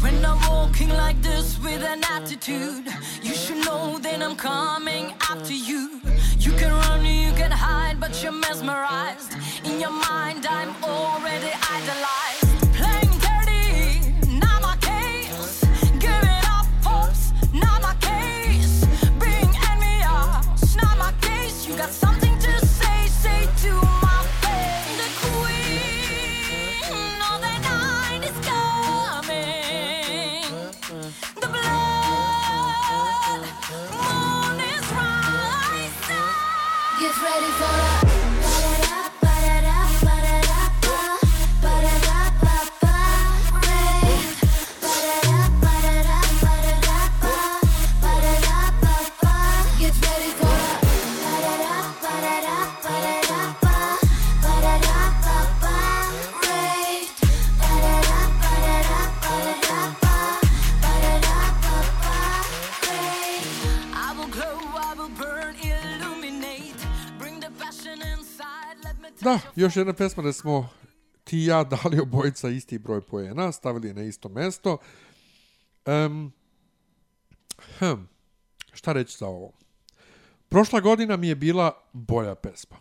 When I'm walking like this with an attitude, you should know that I'm coming after you. You can run, you can hide, but you're mesmerized. In your mind, I'm already idolized. Da, još jedna pesma da smo ti i ja dali obojica isti broj poena, stavili na isto mesto. Um, hm, šta reći za ovo? Prošla godina mi je bila bolja pesma.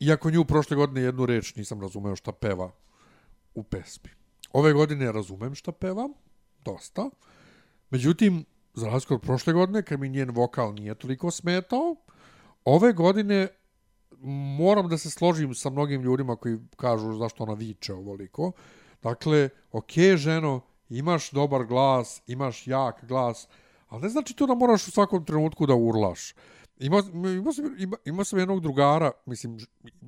Iako nju prošle godine jednu reč nisam razumeo šta peva u pesmi. Ove godine razumem šta peva, dosta. Međutim, za razliku od prošle godine, kad mi njen vokal nije toliko smetao, ove godine moram da se složim sa mnogim ljudima koji kažu zašto ona viče ovoliko. Dakle, ok, ženo, imaš dobar glas, imaš jak glas, ali ne znači to da moraš u svakom trenutku da urlaš. Imao, imao, sam, ima, imao sam jednog drugara, mislim,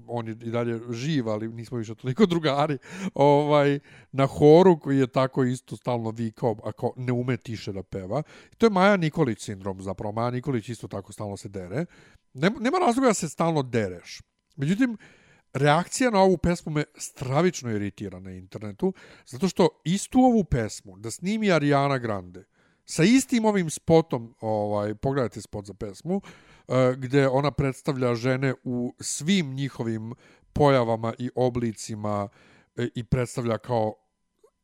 on je i dalje živ, ali nismo više toliko drugari, ovaj, na horu koji je tako isto stalno vikao, ako ne ume tiše da peva. I to je Maja Nikolić sindrom, zapravo. Maja Nikolić isto tako stalno se dere. Nema, nema razloga da se stalno dereš. Međutim, reakcija na ovu pesmu me stravično iritira na internetu, zato što istu ovu pesmu da snimi Ariana Grande, sa istim ovim spotom, ovaj, pogledajte spot za pesmu, eh, gde ona predstavlja žene u svim njihovim pojavama i oblicima eh, i predstavlja kao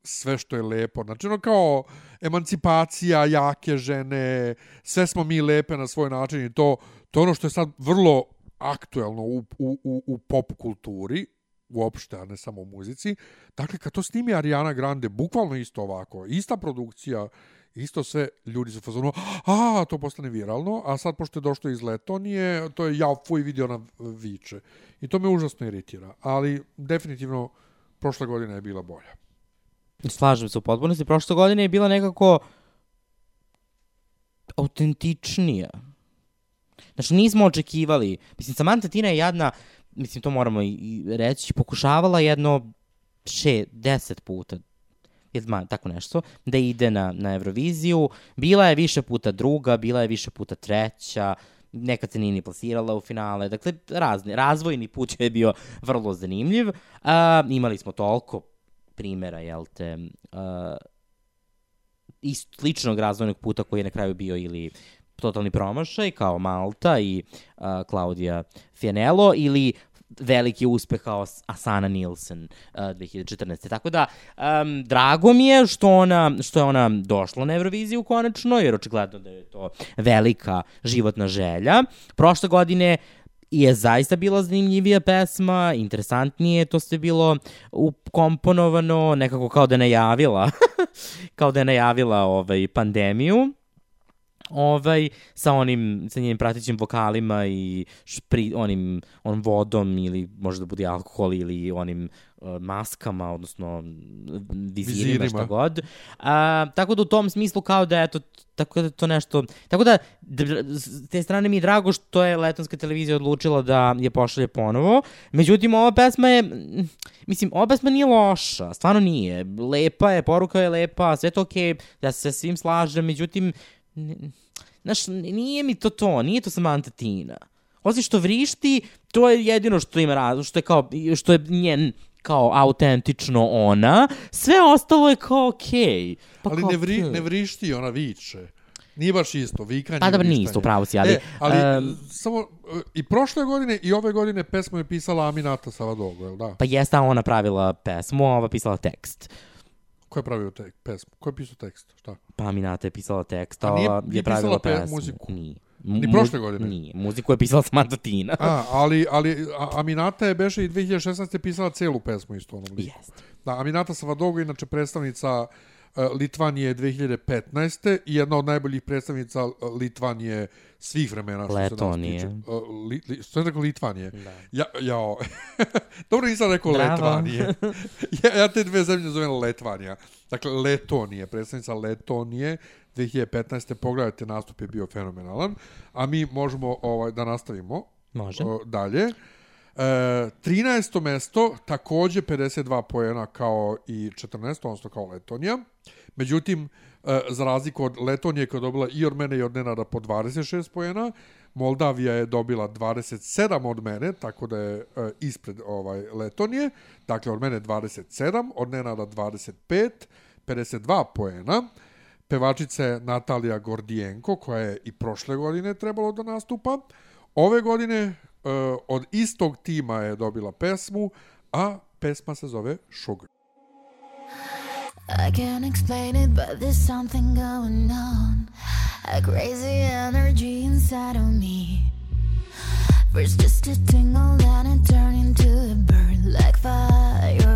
sve što je lepo. Znači, ono kao emancipacija, jake žene, sve smo mi lepe na svoj način i to, to ono što je sad vrlo aktuelno u, u, u, u pop kulturi, uopšte, a ne samo u muzici. Dakle, kad to snimi Ariana Grande, bukvalno isto ovako, ista produkcija, isto sve, ljudi su fazonu, a, to postane viralno, a sad, pošto je došlo iz Letonije, to je ja, fuj, vidio na viče. I to me užasno iritira, ali definitivno prošla godina je bila bolja. Slažem se u potpunosti. Prošle godine je bila nekako autentičnija. Znači, nismo očekivali. Mislim, Samantha Tina je jadna, mislim, to moramo i reći, pokušavala jedno še, deset puta ili ma, tako nešto, da ide na, na Euroviziju. Bila je više puta druga, bila je više puta treća, nekad se nije ni plasirala u finale. Dakle, razni, razvojni put je bio vrlo zanimljiv. A, imali smo toliko primera, jel te, uh, ist, sličnog razvojnog puta koji je na kraju bio ili totalni promašaj kao Malta i uh, Claudia Fianello ili veliki uspeh kao Asana Nielsen uh, 2014. Tako da, um, drago mi je što, ona, što je ona došla na Euroviziju konačno, jer očigledno da je to velika životna želja. Prošle godine je zaista bila zanimljivija pesma, interesantnije, to sve bilo ukomponovano, nekako kao da je najavila, kao da je najavila ovaj, pandemiju ovaj, sa onim, sa njenim pratećim vokalima i špri, onim, onom vodom ili možda bude alkohol ili onim uh, maskama, odnosno vizirima, Vizirima. šta god. A, tako da u tom smislu kao da eto, tako da to nešto, tako da s te strane mi je drago što je letonska televizija odlučila da je pošalje ponovo. Međutim, ova pesma je, mm, mislim, ova pesma nije loša, stvarno nije. Lepa je, poruka je lepa, sve to okej, ja se sa svim slažem, međutim, n- znaš, nije mi to to, nije to Samantha Tina. Osim što vrišti, to je jedino što ima razlog, što je kao, što je njen kao autentično ona, sve ostalo je kao okej. Pa ali kao, ne, vri, ne vrišti, ona viče. Nije baš isto, vikanje Pa dobro, nije isto, upravo si, ali, E, ali em, samo, e, i prošle godine i ove godine pesmu je pisala Aminata Savadogo, jel da? Pa jeste ona pravila pesmu, a ova pisala tekst. Ko je pravio te, pesmu? Ko je pisao tekst? Šta? Pa Minata je pisala tekst, a nije- nije je pravila pe- pesmu. muziku? Nije. Ni Mu- prošle godine? Nije. Muziku je pisala Samantha Tina. A, ali, ali a- Aminata je beše i 2016. pisala celu pesmu isto onom liku. Jeste. Da, Aminata Savadogo, inače predstavnica e, Litvanije 2015. i jedna od najboljih predstavnica e, Litvanije svih vremena. Što Letonije. Se nas tiče. E, Li, li, što je rekao Litvanije? Da. Ja, jao. Dobro nisam rekao Bravo. Letvanije. ja, ja te dve zemlje zovem Letvanija. Dakle, Letonije, predstavnica Letonije 2015. Pogledajte, nastup je bio fenomenalan. A mi možemo ovaj, da nastavimo Može. o, dalje. E, 13. mesto, takođe 52 poena kao i 14. odnosno kao Letonija. Međutim, e, za razliku od Letonije koja je dobila i od mene i od Nenada po 26 poena, Moldavija je dobila 27 od mene, tako da je e, ispred ovaj Letonije. Dakle, od mene 27, od Nenada 25, 52 poena. Pevačica je Natalija Gordijenko, koja je i prošle godine trebalo da nastupa. Ove godine e, od istog tima je dobila pesmu, a pesma se zove Sugar. I can't explain it, but there's something going on. A crazy energy inside of me. First, just a tingle, then it turned into a burn like fire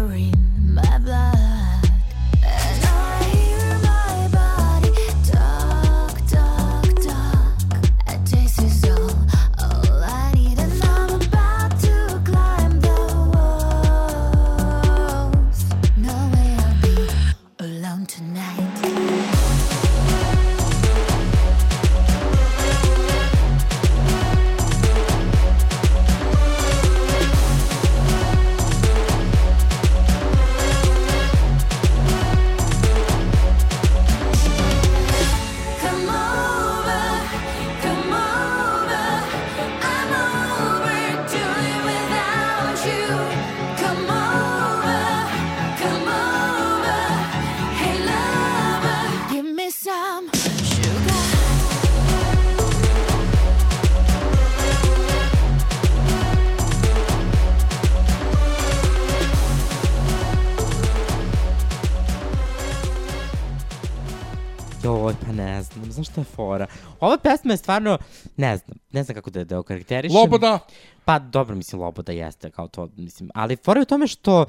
Ova pesma je stvarno, ne znam, ne znam kako da, da okarakterišem. Loboda, Pa dobro, mislim, Loboda jeste kao to, mislim, ali fora je u tome što uh,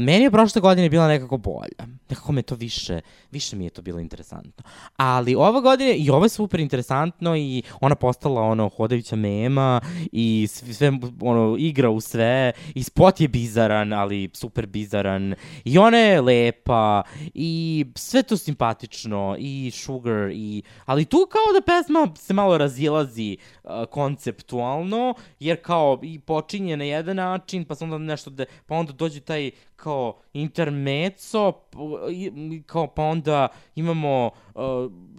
meni je prošle godine bila nekako bolja. Nekako me to više, više mi je to bilo interesantno. Ali ova godine, i ovo je super interesantno i ona postala ono hodajuća mema i sve, ono, igra u sve i spot je bizaran, ali super bizaran i ona je lepa i sve to simpatično i sugar i, ali tu kao da pesma se malo razilazi uh, konceptualno, jer kao i počinje na jedan način, pa onda nešto, de, pa onda dođe taj kao intermeco, kao pa onda imamo uh,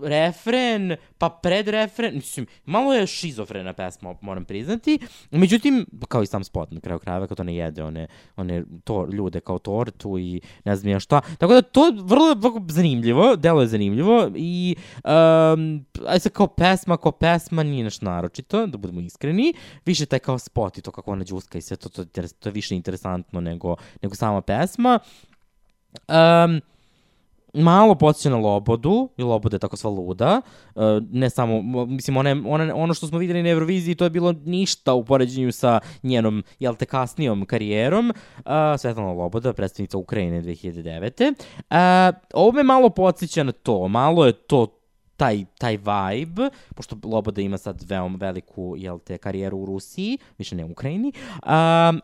refren, pa predrefren, mislim, malo je šizofrena pesma, moram priznati, međutim, kao i sam spot na kraju krajeva, kao to ne jede one, one to, ljude kao tortu i ne znam ja šta, tako da to vrlo, vrlo zanimljivo, delo je zanimljivo i um, aj sad kao pesma, kao pesma nije nešto naročito, da budemo iskreni, više taj kao spot i to kako ona đuska i sve to, to, to, to je više interesantno nego, nego sama pesma. Um, malo podsjeća na Lobodu, i Loboda je tako sva luda, uh, ne samo, mo- mislim, ona, je- ona, ono što smo videli na Euroviziji, to je bilo ništa u poređenju sa njenom, jel te, kasnijom karijerom, uh, Svetlana Loboda, predstavnica Ukrajine 2009. Uh, ovo me malo podsjeća na to, malo je to taj, taj vibe, pošto Loboda ima sad veoma veliku, jel te, karijeru u Rusiji, više ne u Ukrajini, um,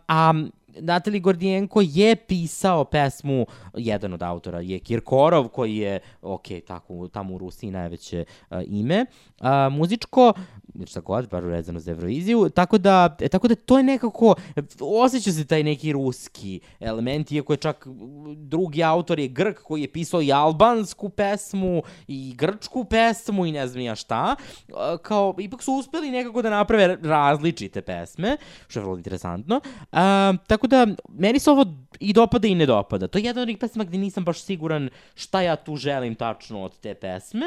a Natali Gordijenko je pisao pesmu, jedan od autora je Kirkorov, koji je, ok, tako, tamo u Rusiji najveće uh, ime, uh, muzičko, šta god, bar vezano za Euroviziju, tako da, e, tako da to je nekako, osjeća se taj neki ruski element, iako je čak drugi autor je Grk koji je pisao i albansku pesmu i grčku pesmu i ne znam ja šta, uh, kao, ipak su uspeli nekako da naprave različite pesme, što je vrlo interesantno. Uh, tako da, meni se ovo i dopada i ne dopada. To je jedna od onih pesma gde nisam baš siguran šta ja tu želim tačno od te pesme.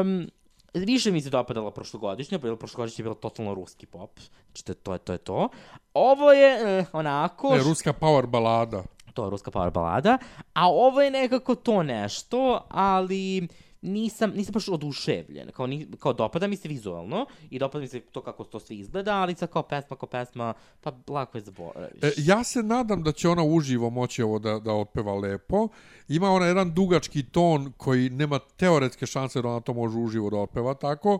Um, više mi se dopadala prošlogodišnja, pa prošlogodišnja je bila totalno ruski pop. Znači, to je to, je, to je to. Ovo je eh, onako... ne, ruska power balada. to je ruska power balada, a ovo je nekako to nešto, ali nisam, nisam baš oduševljen. Kao, ni, kao dopada mi se vizualno i dopada mi se to kako to sve izgleda, ali sad kao pesma, kao pesma, pa lako je zaboraviš. E, ja se nadam da će ona uživo moći ovo da, da otpeva lepo. Ima ona jedan dugački ton koji nema teoretske šanse da ona to može uživo da otpeva tako.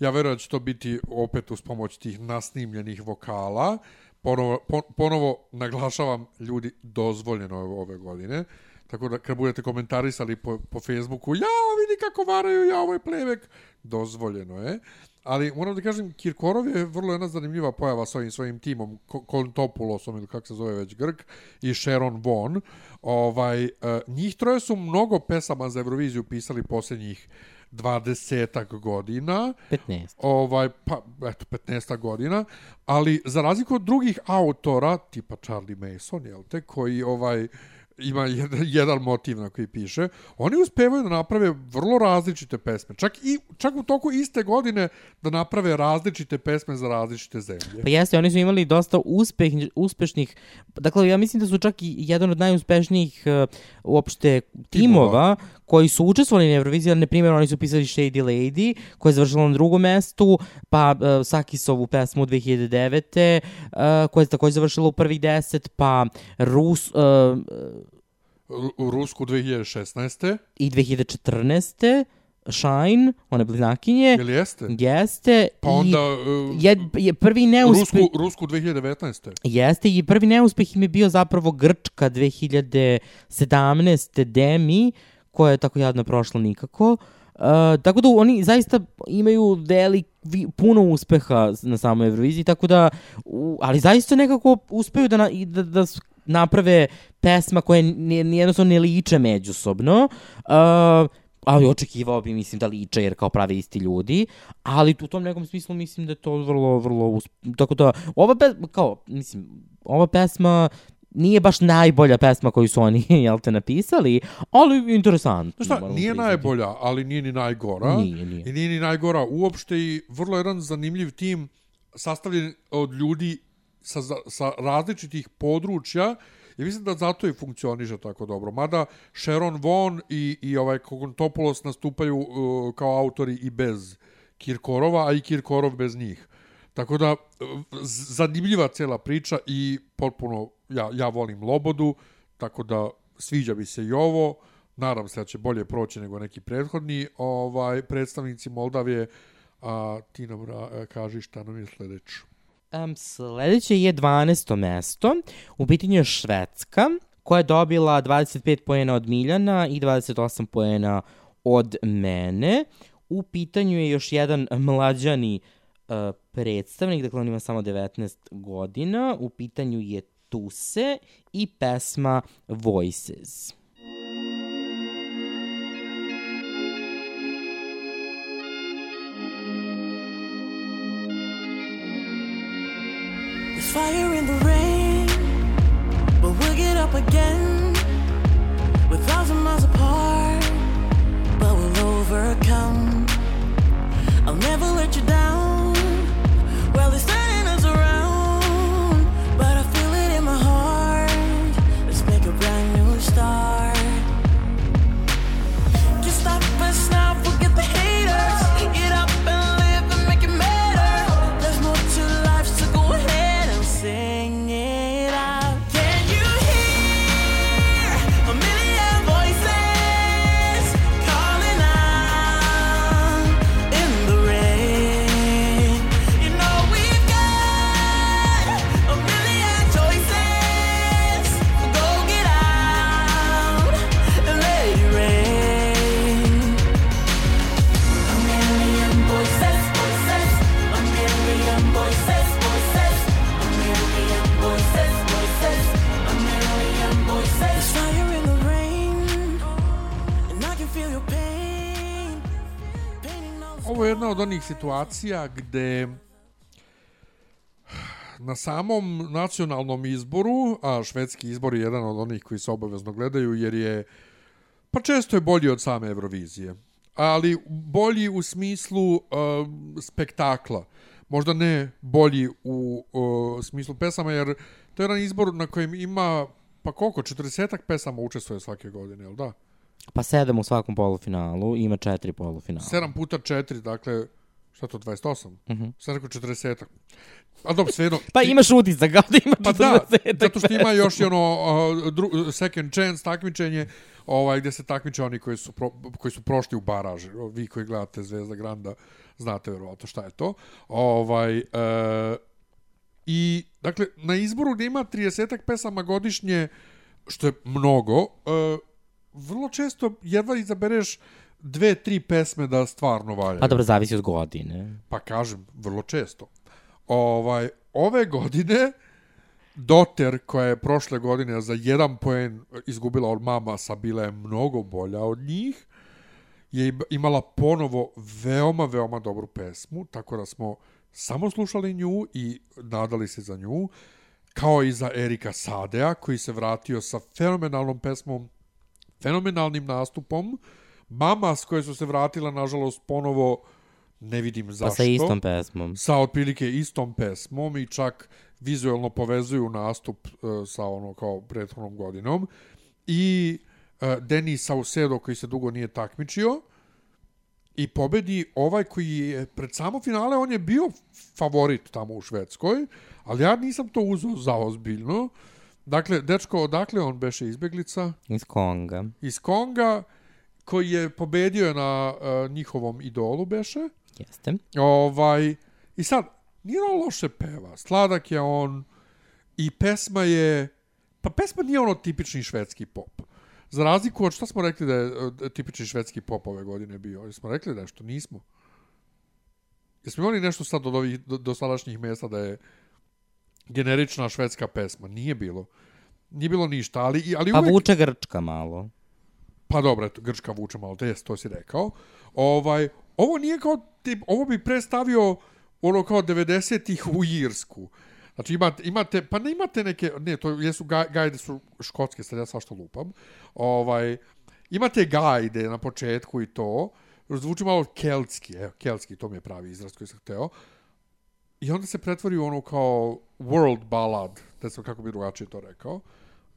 Ja verujem da će to biti opet uz pomoć tih nasnimljenih vokala. Ponovo, pon, ponovo naglašavam ljudi dozvoljeno je ove godine. Tako da kad budete komentarisali po, po Facebooku, ja vidi kako varaju, ja ovo je plevek, dozvoljeno je. Ali moram da kažem, Kirkorov je vrlo jedna zanimljiva pojava sa ovim svojim timom, Ko- Kontopulosom ili kako se zove već Grk, i Sharon Von. Ovaj, uh, njih troje su mnogo pesama za Euroviziju pisali posljednjih 20 godina. 15. Ovaj, pa, eto, 15 godina, ali za razliku od drugih autora, tipa Charlie Mason, jel te, koji ovaj, ima jedan, jedan motiv na koji piše, oni uspevaju da naprave vrlo različite pesme. Čak i čak u toku iste godine da naprave različite pesme za različite zemlje. Pa jeste, oni su imali dosta uspeh, uspešnih, dakle ja mislim da su čak i jedan od najuspešnijih uh, uopšte timova koji su učestvovali na Euroviziji, ali, na primjer, oni su pisali Shady Lady, koja je završila na drugom mestu, pa uh, Sakisovu pesmu 2009. Uh, koja je takođe završila u prvih deset, pa Rus, uh, Rusku 2016. i 2014. Shine, one bliznakinje, Ili jeste? jeste, Pa onda uh, je, je prvi neuspeh... Rusku, Rusku 2019. Jeste, i prvi neuspeh im je bio zapravo Grčka 2017. Demi, koja je tako jadno prošla nikako. Uh, tako da oni zaista imaju velik, vi- puno uspeha na samoj Euroviziji, tako da, u, ali zaista nekako uspeju da, na, da, da naprave pesma koje jednostavno ne liče međusobno. Uh, ali očekivao bi, mislim, da liče, jer kao prave isti ljudi, ali u tom nekom smislu mislim da je to vrlo, vrlo, usp... tako da, ova pesma, kao, mislim, ova pesma nije baš najbolja pesma koju su oni, jel te, napisali, ali interesantno. Šta, nije priznati. najbolja, ali nije ni najgora. Nije, nije. I nije ni najgora uopšte i vrlo jedan zanimljiv tim sastavljen od ljudi sa, sa različitih područja I mislim da zato i funkcioniše tako dobro. Mada Sharon Vaughn i, i ovaj Kogontopoulos nastupaju uh, kao autori i bez Kirkorova, a i Kirkorov bez njih. Tako da, zanimljiva cela priča i potpuno, ja, ja volim Lobodu, tako da sviđa mi se i ovo. Nadam se da će bolje proći nego neki prethodni ovaj predstavnici Moldavije, a ti nam ra, kaži šta nam je sledeće. Um, sledeće je 12. mesto. U pitanju je Švedska, koja je dobila 25 poena od Miljana i 28 poena od mene. U pitanju je još jedan mlađani uh, predstavnik, dakle on ima samo 19 godina. U pitanju je Tuse i pesma Voices. Fire in the rain, but we'll get up again. We're thousand miles apart, onih situacija gde na samom nacionalnom izboru, a švedski izbor je jedan od onih koji se obavezno gledaju, jer je, pa često je bolji od same Eurovizije. Ali bolji u smislu uh, spektakla. Možda ne bolji u uh, smislu pesama, jer to je jedan izbor na kojem ima, pa koliko, 40 pesama učestvuje svake godine, jel da? Pa sedam u svakom polufinalu, ima četiri polufinala. 7 puta 4, dakle, šta to, 28? Uh -huh. Sad rekao 40. A dobro, svejedno. Pa ti- imaš utisak kao da ima 40 Pa da, zato što ima još i ono uh, dru, second chance takmičenje, ovaj, gdje se takmiče oni koji su, pro, koji su prošli u baraž. Vi koji gledate Zvezda Granda, znate verovatno šta je to. Ovaj, uh, I, dakle, na izboru gdje ima 30 pesama godišnje, što je mnogo, uh, vrlo često jedva izabereš dve, tri pesme da stvarno valjaju. Pa dobro, zavisi od godine. Pa kažem, vrlo često. Ovaj, ove godine Doter, koja je prošle godine za jedan poen izgubila od mama, sa bila je mnogo bolja od njih, je im- imala ponovo veoma, veoma dobru pesmu, tako da smo samo slušali nju i nadali se za nju, kao i za Erika Sadea, koji se vratio sa fenomenalnom pesmom, fenomenalnim nastupom, Mama s koje su se vratila, nažalost, ponovo ne vidim Pa zašto sa istom pesmom. sa otprilike istom pesmom i čak vizuelno povezuju nastup uh, sa ono kao prethodnom godinom. I uh, Denis Saucedo koji se dugo nije takmičio i pobedi ovaj koji je pred samo finale, on je bio favorit tamo u Švedskoj, ali ja nisam to uzeo za ozbiljno. Dakle, dečko, odakle on beše izbeglica? Iz Konga. Iz Konga, koji je pobedio na uh, njihovom idolu beše. Jeste. Ovaj, I sad, nije on loše peva. Sladak je on i pesma je... Pa pesma nije ono tipični švedski pop. Za razliku od šta smo rekli da je e, tipični švedski pop ove godine bio? Jesmo rekli nešto? Nismo. Jesmo imali nešto sad od ovih do, dosadašnjih mjesta da je generična švedska pesma? Nije bilo. Nije bilo ništa, ali, ali Pa uvek... vuče Grčka malo. Pa dobro, eto, Grčka vuče malo, to, jest, to si rekao. Ovaj, ovo nije kao tip, ovo bi predstavio ono kao 90-ih u Irsku. Znači imate, imate, pa ne imate neke, ne, to jesu ga, gajde su škotske, sad ja svašta lupam. Ovaj, imate gajde na početku i to, zvuči malo keltski, evo, keltski, to mi je pravi izraz koji sam hteo. I onda se pretvori u ono kao world ballad, ne znam kako bi drugačije to rekao.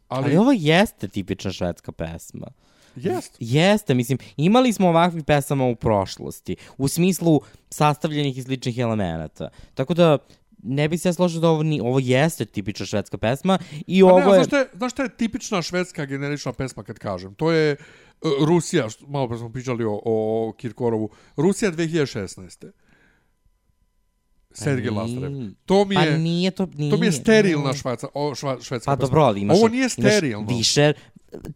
Ali, Ali ovo jeste tipična švedska pesma. jest. Jeste, mislim, imali smo ovakvih pesama u prošlosti, u smislu sastavljenih i sličnih elemenata. Tako da, ne bi se ja složio da ovo, ni, ovo jeste tipična švedska pesma i Pa ovo ne, je... znaš, šta je, znaš šta je tipična švedska generična pesma kad kažem? To je e, Rusija, što, malo pre smo pričali o, o Kirkorovu. Rusija 2016. Sergej Pa Lastarev. To mi Pa je... nije to... Nije, To mi je sterilna nije. švedska, o, šva, švedska Pa pesma. dobro, ali imaš, Ovo nije imaš sterilno. više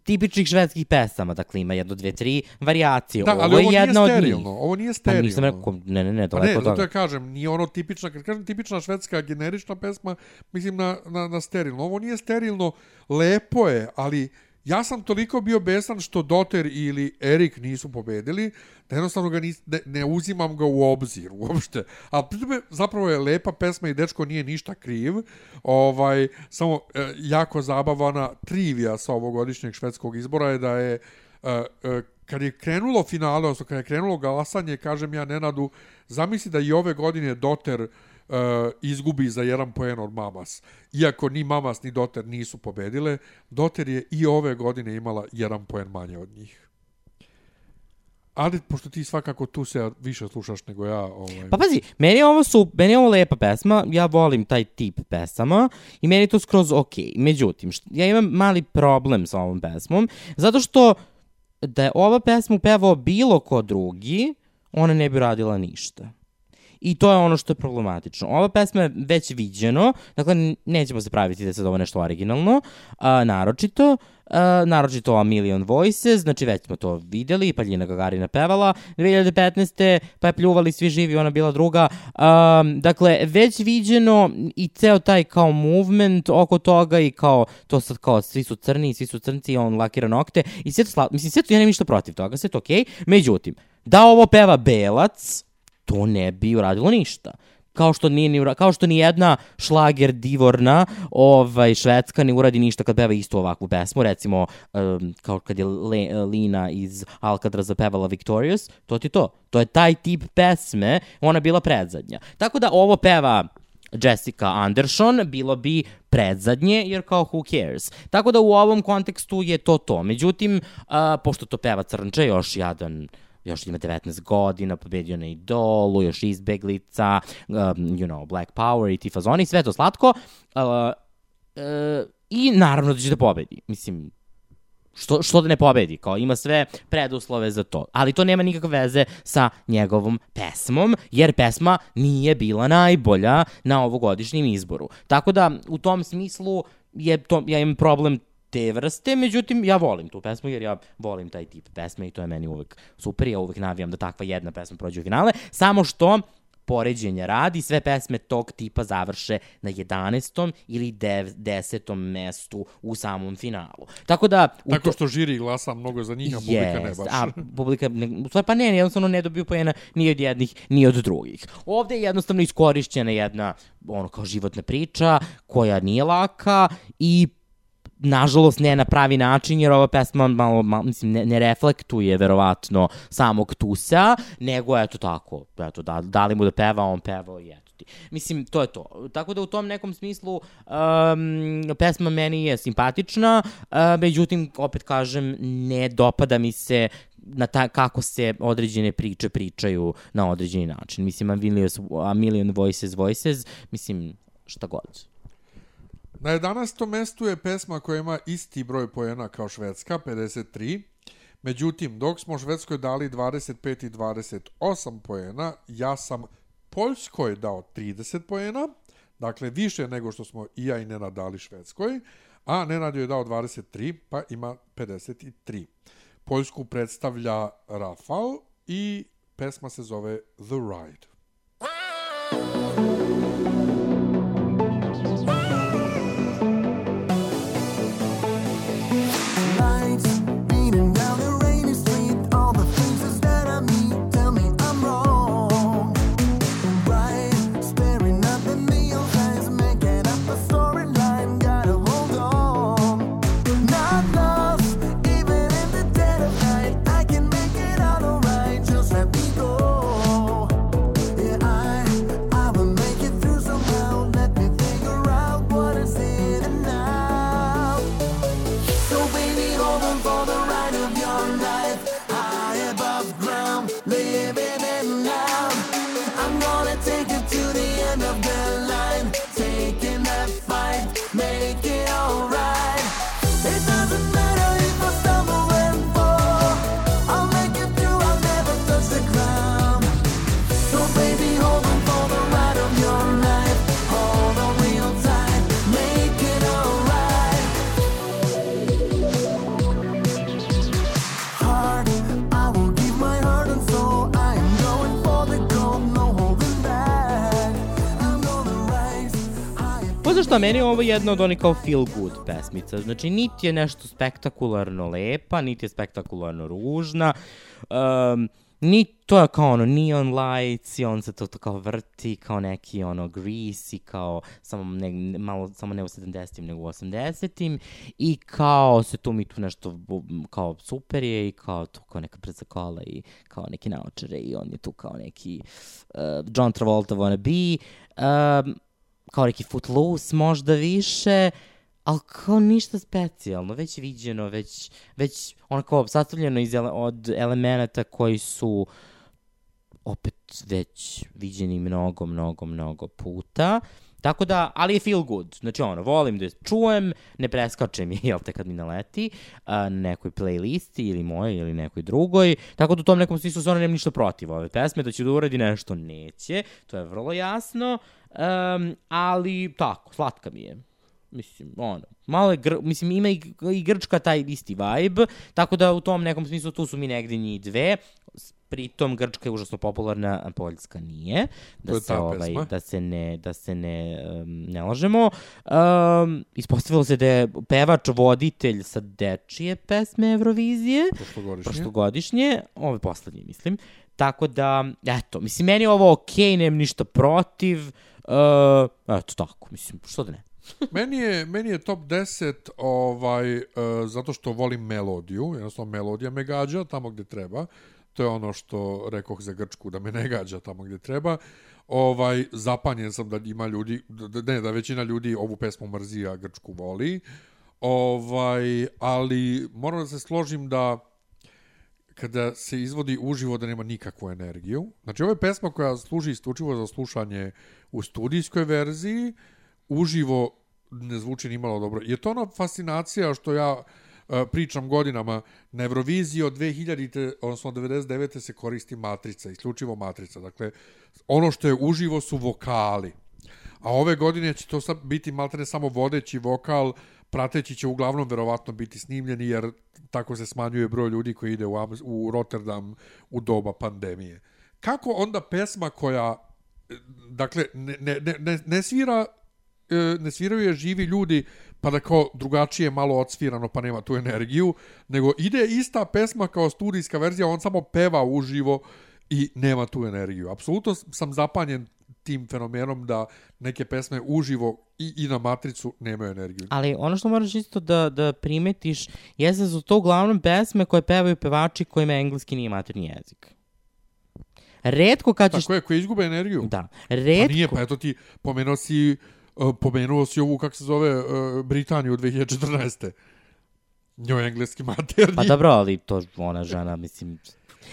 tipičnih švedskih pesama, dakle ima jedno, dve, tri varijacije. Da, ovo ali ovo je nije sterilno. Ovo nije Pa sterilno. nisam rekao, ne, ne, ne, Pa daleko ne, zato toga. ja kažem, nije ono tipična, kad kažem tipična švedska generična pesma, mislim na, na, na sterilno. Ovo nije sterilno, lepo je, ali ja sam toliko bio besan što Doter ili Erik nisu pobedili, da jednostavno ga nis, ne, ne uzimam ga u obzir uopšte. A zapravo je lepa pesma i dečko nije ništa kriv. Ovaj, samo e, jako zabavana trivija sa ovogodišnjeg švedskog izbora je da je e, e, kad je krenulo finale, odnosno kad je krenulo glasanje, kažem ja Nenadu, zamisli da i ove godine Doter izgubi za jedan poen od Mamas. Iako ni Mamas ni Doter nisu pobedile, Doter je i ove godine imala jedan poen manje od njih. Ali, pošto ti svakako tu se više slušaš nego ja... Ovaj, Pa pazi, meni je ovo su, meni je ovo lepa pesma, ja volim taj tip pesama i meni je to skroz okej. Međutim, št- ja imam mali problem sa ovom pesmom, zato što da je ova pesmu pevao bilo ko drugi, ona ne bi radila ništa. I to je ono što je problematično. Ova pesma je već viđeno, dakle nećemo se praviti da je sad ovo nešto originalno, a, naročito, a, naročito A Million Voices, znači već smo to videli, pa Ljina Gagarina pevala, 2015. pa je pljuvali svi živi, ona bila druga. A, dakle, već viđeno i ceo taj kao movement oko toga i kao to sad kao svi su crni, svi su crnci, on lakira nokte i sve to, sla... mislim, sve to, ja nemam ništa protiv toga, sve to okej. Međutim, da ovo peva Belac, to ne bi uradilo ništa. Kao što nije ni kao što ni jedna šlager divorna, ovaj švedska ne uradi ništa kad peva istu ovakvu pesmu, recimo um, kao kad je Le, Lina iz Alcatraza pevala Victorious, to ti to. To je taj tip pesme, ona je bila predzadnja. Tako da ovo peva Jessica Anderson bilo bi predzadnje, jer kao who cares. Tako da u ovom kontekstu je to to. Međutim, a, pošto to peva Crnče, još jadan još ima 19 godina, pobedio na Idolu, još izbeglica, um, you know, Black Power i ti fazoni, sve to slatko. Uh, uh, I naravno da će da pobedi. Mislim, što, što da ne pobedi, kao ima sve preduslove za to. Ali to nema nikakve veze sa njegovom pesmom, jer pesma nije bila najbolja na ovogodišnjem izboru. Tako da, u tom smislu, je to, ja imam problem te vrste, međutim, ja volim tu pesmu jer ja volim taj tip pesme i to je meni uvek super, ja uvek navijam da takva jedna pesma prođe u finale, samo što poređenja radi, sve pesme tog tipa završe na 11. ili 10. mestu u samom finalu. Tako da... u Tako to- što žiri glasa mnogo za njih, a publika ne baš. A publika, ne, u stvari pa ne, jednostavno ne dobiju poena ni od jednih, ni od drugih. Ovde je jednostavno iskorišćena jedna, ono, kao životna priča, koja nije laka i nažalost ne na pravi način, jer ova pesma malo, malo mislim, ne, ne reflektuje verovatno samog Tusa, nego eto tako, eto, da, dali mu da peva, on pevao i eto ti. Mislim, to je to. Tako da u tom nekom smislu um, pesma meni je simpatična, uh, međutim, opet kažem, ne dopada mi se na ta, kako se određene priče pričaju na određeni način. Mislim, a million, voices, voices, mislim, šta god. Na 11. mestu je pesma koja ima isti broj poena kao Švedska, 53. Međutim, dok smo Švedskoj dali 25 i 28 poena, ja sam Poljskoj dao 30 poena, dakle više nego što smo i ja i Nenad dali Švedskoj, a Nenad joj je dao 23, pa ima 53. Poljsku predstavlja Rafal i pesma se zove The Ride. Što, meni je ovo jedna od onih kao feel good pesmica. Znači, niti je nešto spektakularno lepa, niti je spektakularno ružna. Um, ni to je kao ono neon lights i on se to, to kao vrti kao neki ono greasy kao samo ne, malo samo ne u 70-im nego u 80-im i kao se tu mi tu nešto kao super je i kao tu kao neka brza kola i kao neki naočare i on je tu kao neki uh, John Travolta wanna be um, kao neki footloose možda više ali kao ništa specijalno, već viđeno, već, već onako sastavljeno iz ele, od elemenata koji su opet već viđeni mnogo, mnogo, mnogo puta. Tako da, ali je feel good. Znači ono, volim da je čujem, ne preskačem je, jel te, kad mi naleti, a, nekoj playlisti ili mojoj ili nekoj drugoj. Tako da u tom nekom smislu se ono nema ništa protiv ove pesme, da će da uradi nešto, neće. To je vrlo jasno. Um, ali tako, slatka mi je. Mislim, ono, malo je, gr mislim, ima i, i Grčka taj isti vibe, tako da u tom nekom smislu tu su mi negde njih dve, pritom Grčka je užasno popularna, a Poljska nije, da se, ovaj, pesma. da se ne, da se ne, um, ne lažemo. Um, ispostavilo se da je pevač voditelj sa dečije pesme Eurovizije, Prošlogodišnje. prošlogodišnje, ove poslednje mislim. Tako da, eto, mislim, meni je ovo okej, nemam ništa protiv, uh, eto tako, mislim, što da ne. meni, je, meni je top 10 ovaj, uh, zato što volim melodiju, jednostavno melodija me gađa tamo gde treba. To je ono što rekoh za Grčku, da me ne gađa tamo gde treba. Ovaj, zapanjen sam da ima ljudi, ne, da većina ljudi ovu pesmu mrzi, a Grčku voli. Ovaj, ali moram da se složim da kada se izvodi uživo da nema nikakvu energiju. Znači, ovo je pesma koja služi isključivo za slušanje u studijskoj verziji, uživo ne zvuči ni malo dobro. Je to ona fascinacija što ja pričam godinama, na Euroviziji od 2000, odnosno 99. se koristi matrica, isključivo matrica. Dakle, ono što je uživo su vokali. A ove godine će to biti maltene samo vodeći vokal, prateći će uglavnom verovatno biti snimljeni, jer tako se smanjuje broj ljudi koji ide u, u Rotterdam u doba pandemije. Kako onda pesma koja, e, dakle, ne, ne, ne- ne, ne svira e, ne sviraju je živi ljudi pa da kao drugačije malo odsvirano pa nema tu energiju, nego ide ista pesma kao studijska verzija, on samo peva uživo i nema tu energiju. Apsolutno sam zapanjen tim fenomenom da neke pesme uživo i, i na matricu nemaju energiju. Ali ono što moraš isto da, da primetiš jeste da su to uglavnom pesme koje pevaju pevači kojima engleski nije materni jezik. Redko kad ćeš... Tako je, koji izgube energiju. Da, Pa redko... nije, pa eto ti pomenuo si, uh, pomenuo si ovu, kako se zove, uh, Britaniju 2014. Njoj engleski materni. Pa dobro, ali to ona žena, mislim...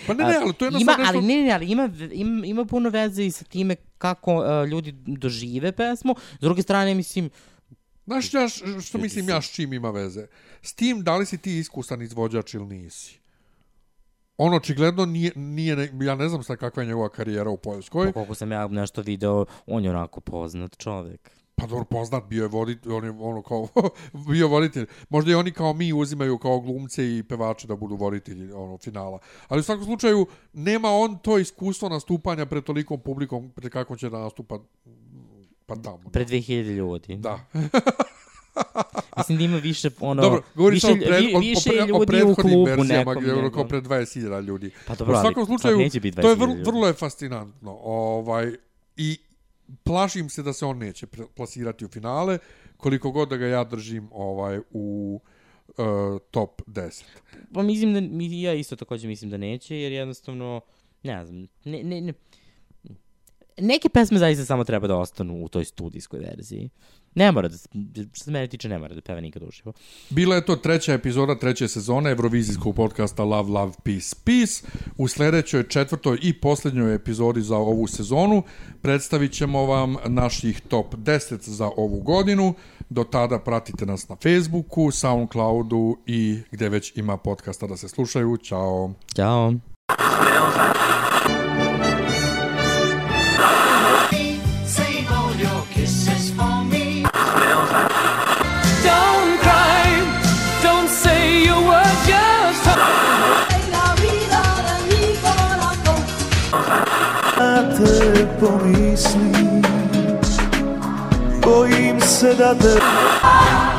Pa ne, ne, ali to je ima, nešto... ali ne, ne, ali ima, ima, ima puno veze i sa time kako uh, ljudi dožive pesmu. S druge strane, mislim, Znaš ja, što mislim ja s čim ima veze? S tim da li si ti iskusan izvođač ili nisi. On očigledno nije, nije ja ne znam sad kakva je njegova karijera u Poljskoj. pa koliko sam ja nešto video, on je onako poznat čovek. Pa dobro, poznat bio je voditelj, on je ono kao, bio voditelj. Možda i oni kao mi uzimaju kao glumce i pevače da budu voditelji ono, finala. Ali u svakom slučaju, nema on to iskustvo nastupanja pred tolikom publikom, pred kako će da nastupa pa tamo. Pre 2000 ljudi. Da. Mislim da ima više, ono, Dobro, govoriš više, o, pred, o, više o, pre, o ljudi u klubu verzijama nekom. gdje nego- kao pred 20.000 ljudi. Pa dobro, u svakom slučaju, to je 20.000 vrlo, ljudi. vrlo je fascinantno. Ovaj, I plašim se da se on neće plasirati u finale, koliko god da ga ja držim ovaj u uh, top 10. Pa mislim da, ja isto takođe mislim da neće, jer jednostavno, ne znam, ne, ne, ne, neke pesme zaista samo treba da ostanu u toj studijskoj verziji. Ne mora da, što se mene tiče, ne mora da peva nikad uživo. Bila je to treća epizoda treće sezone Eurovizijskog podcasta Love, Love, Peace, Peace. U sledećoj četvrtoj i posljednjoj epizodi za ovu sezonu predstavit ćemo vam naših top 10 za ovu godinu. Do tada pratite nas na Facebooku, Soundcloudu i gde već ima podcasta da se slušaju. Ćao! Ćao. Na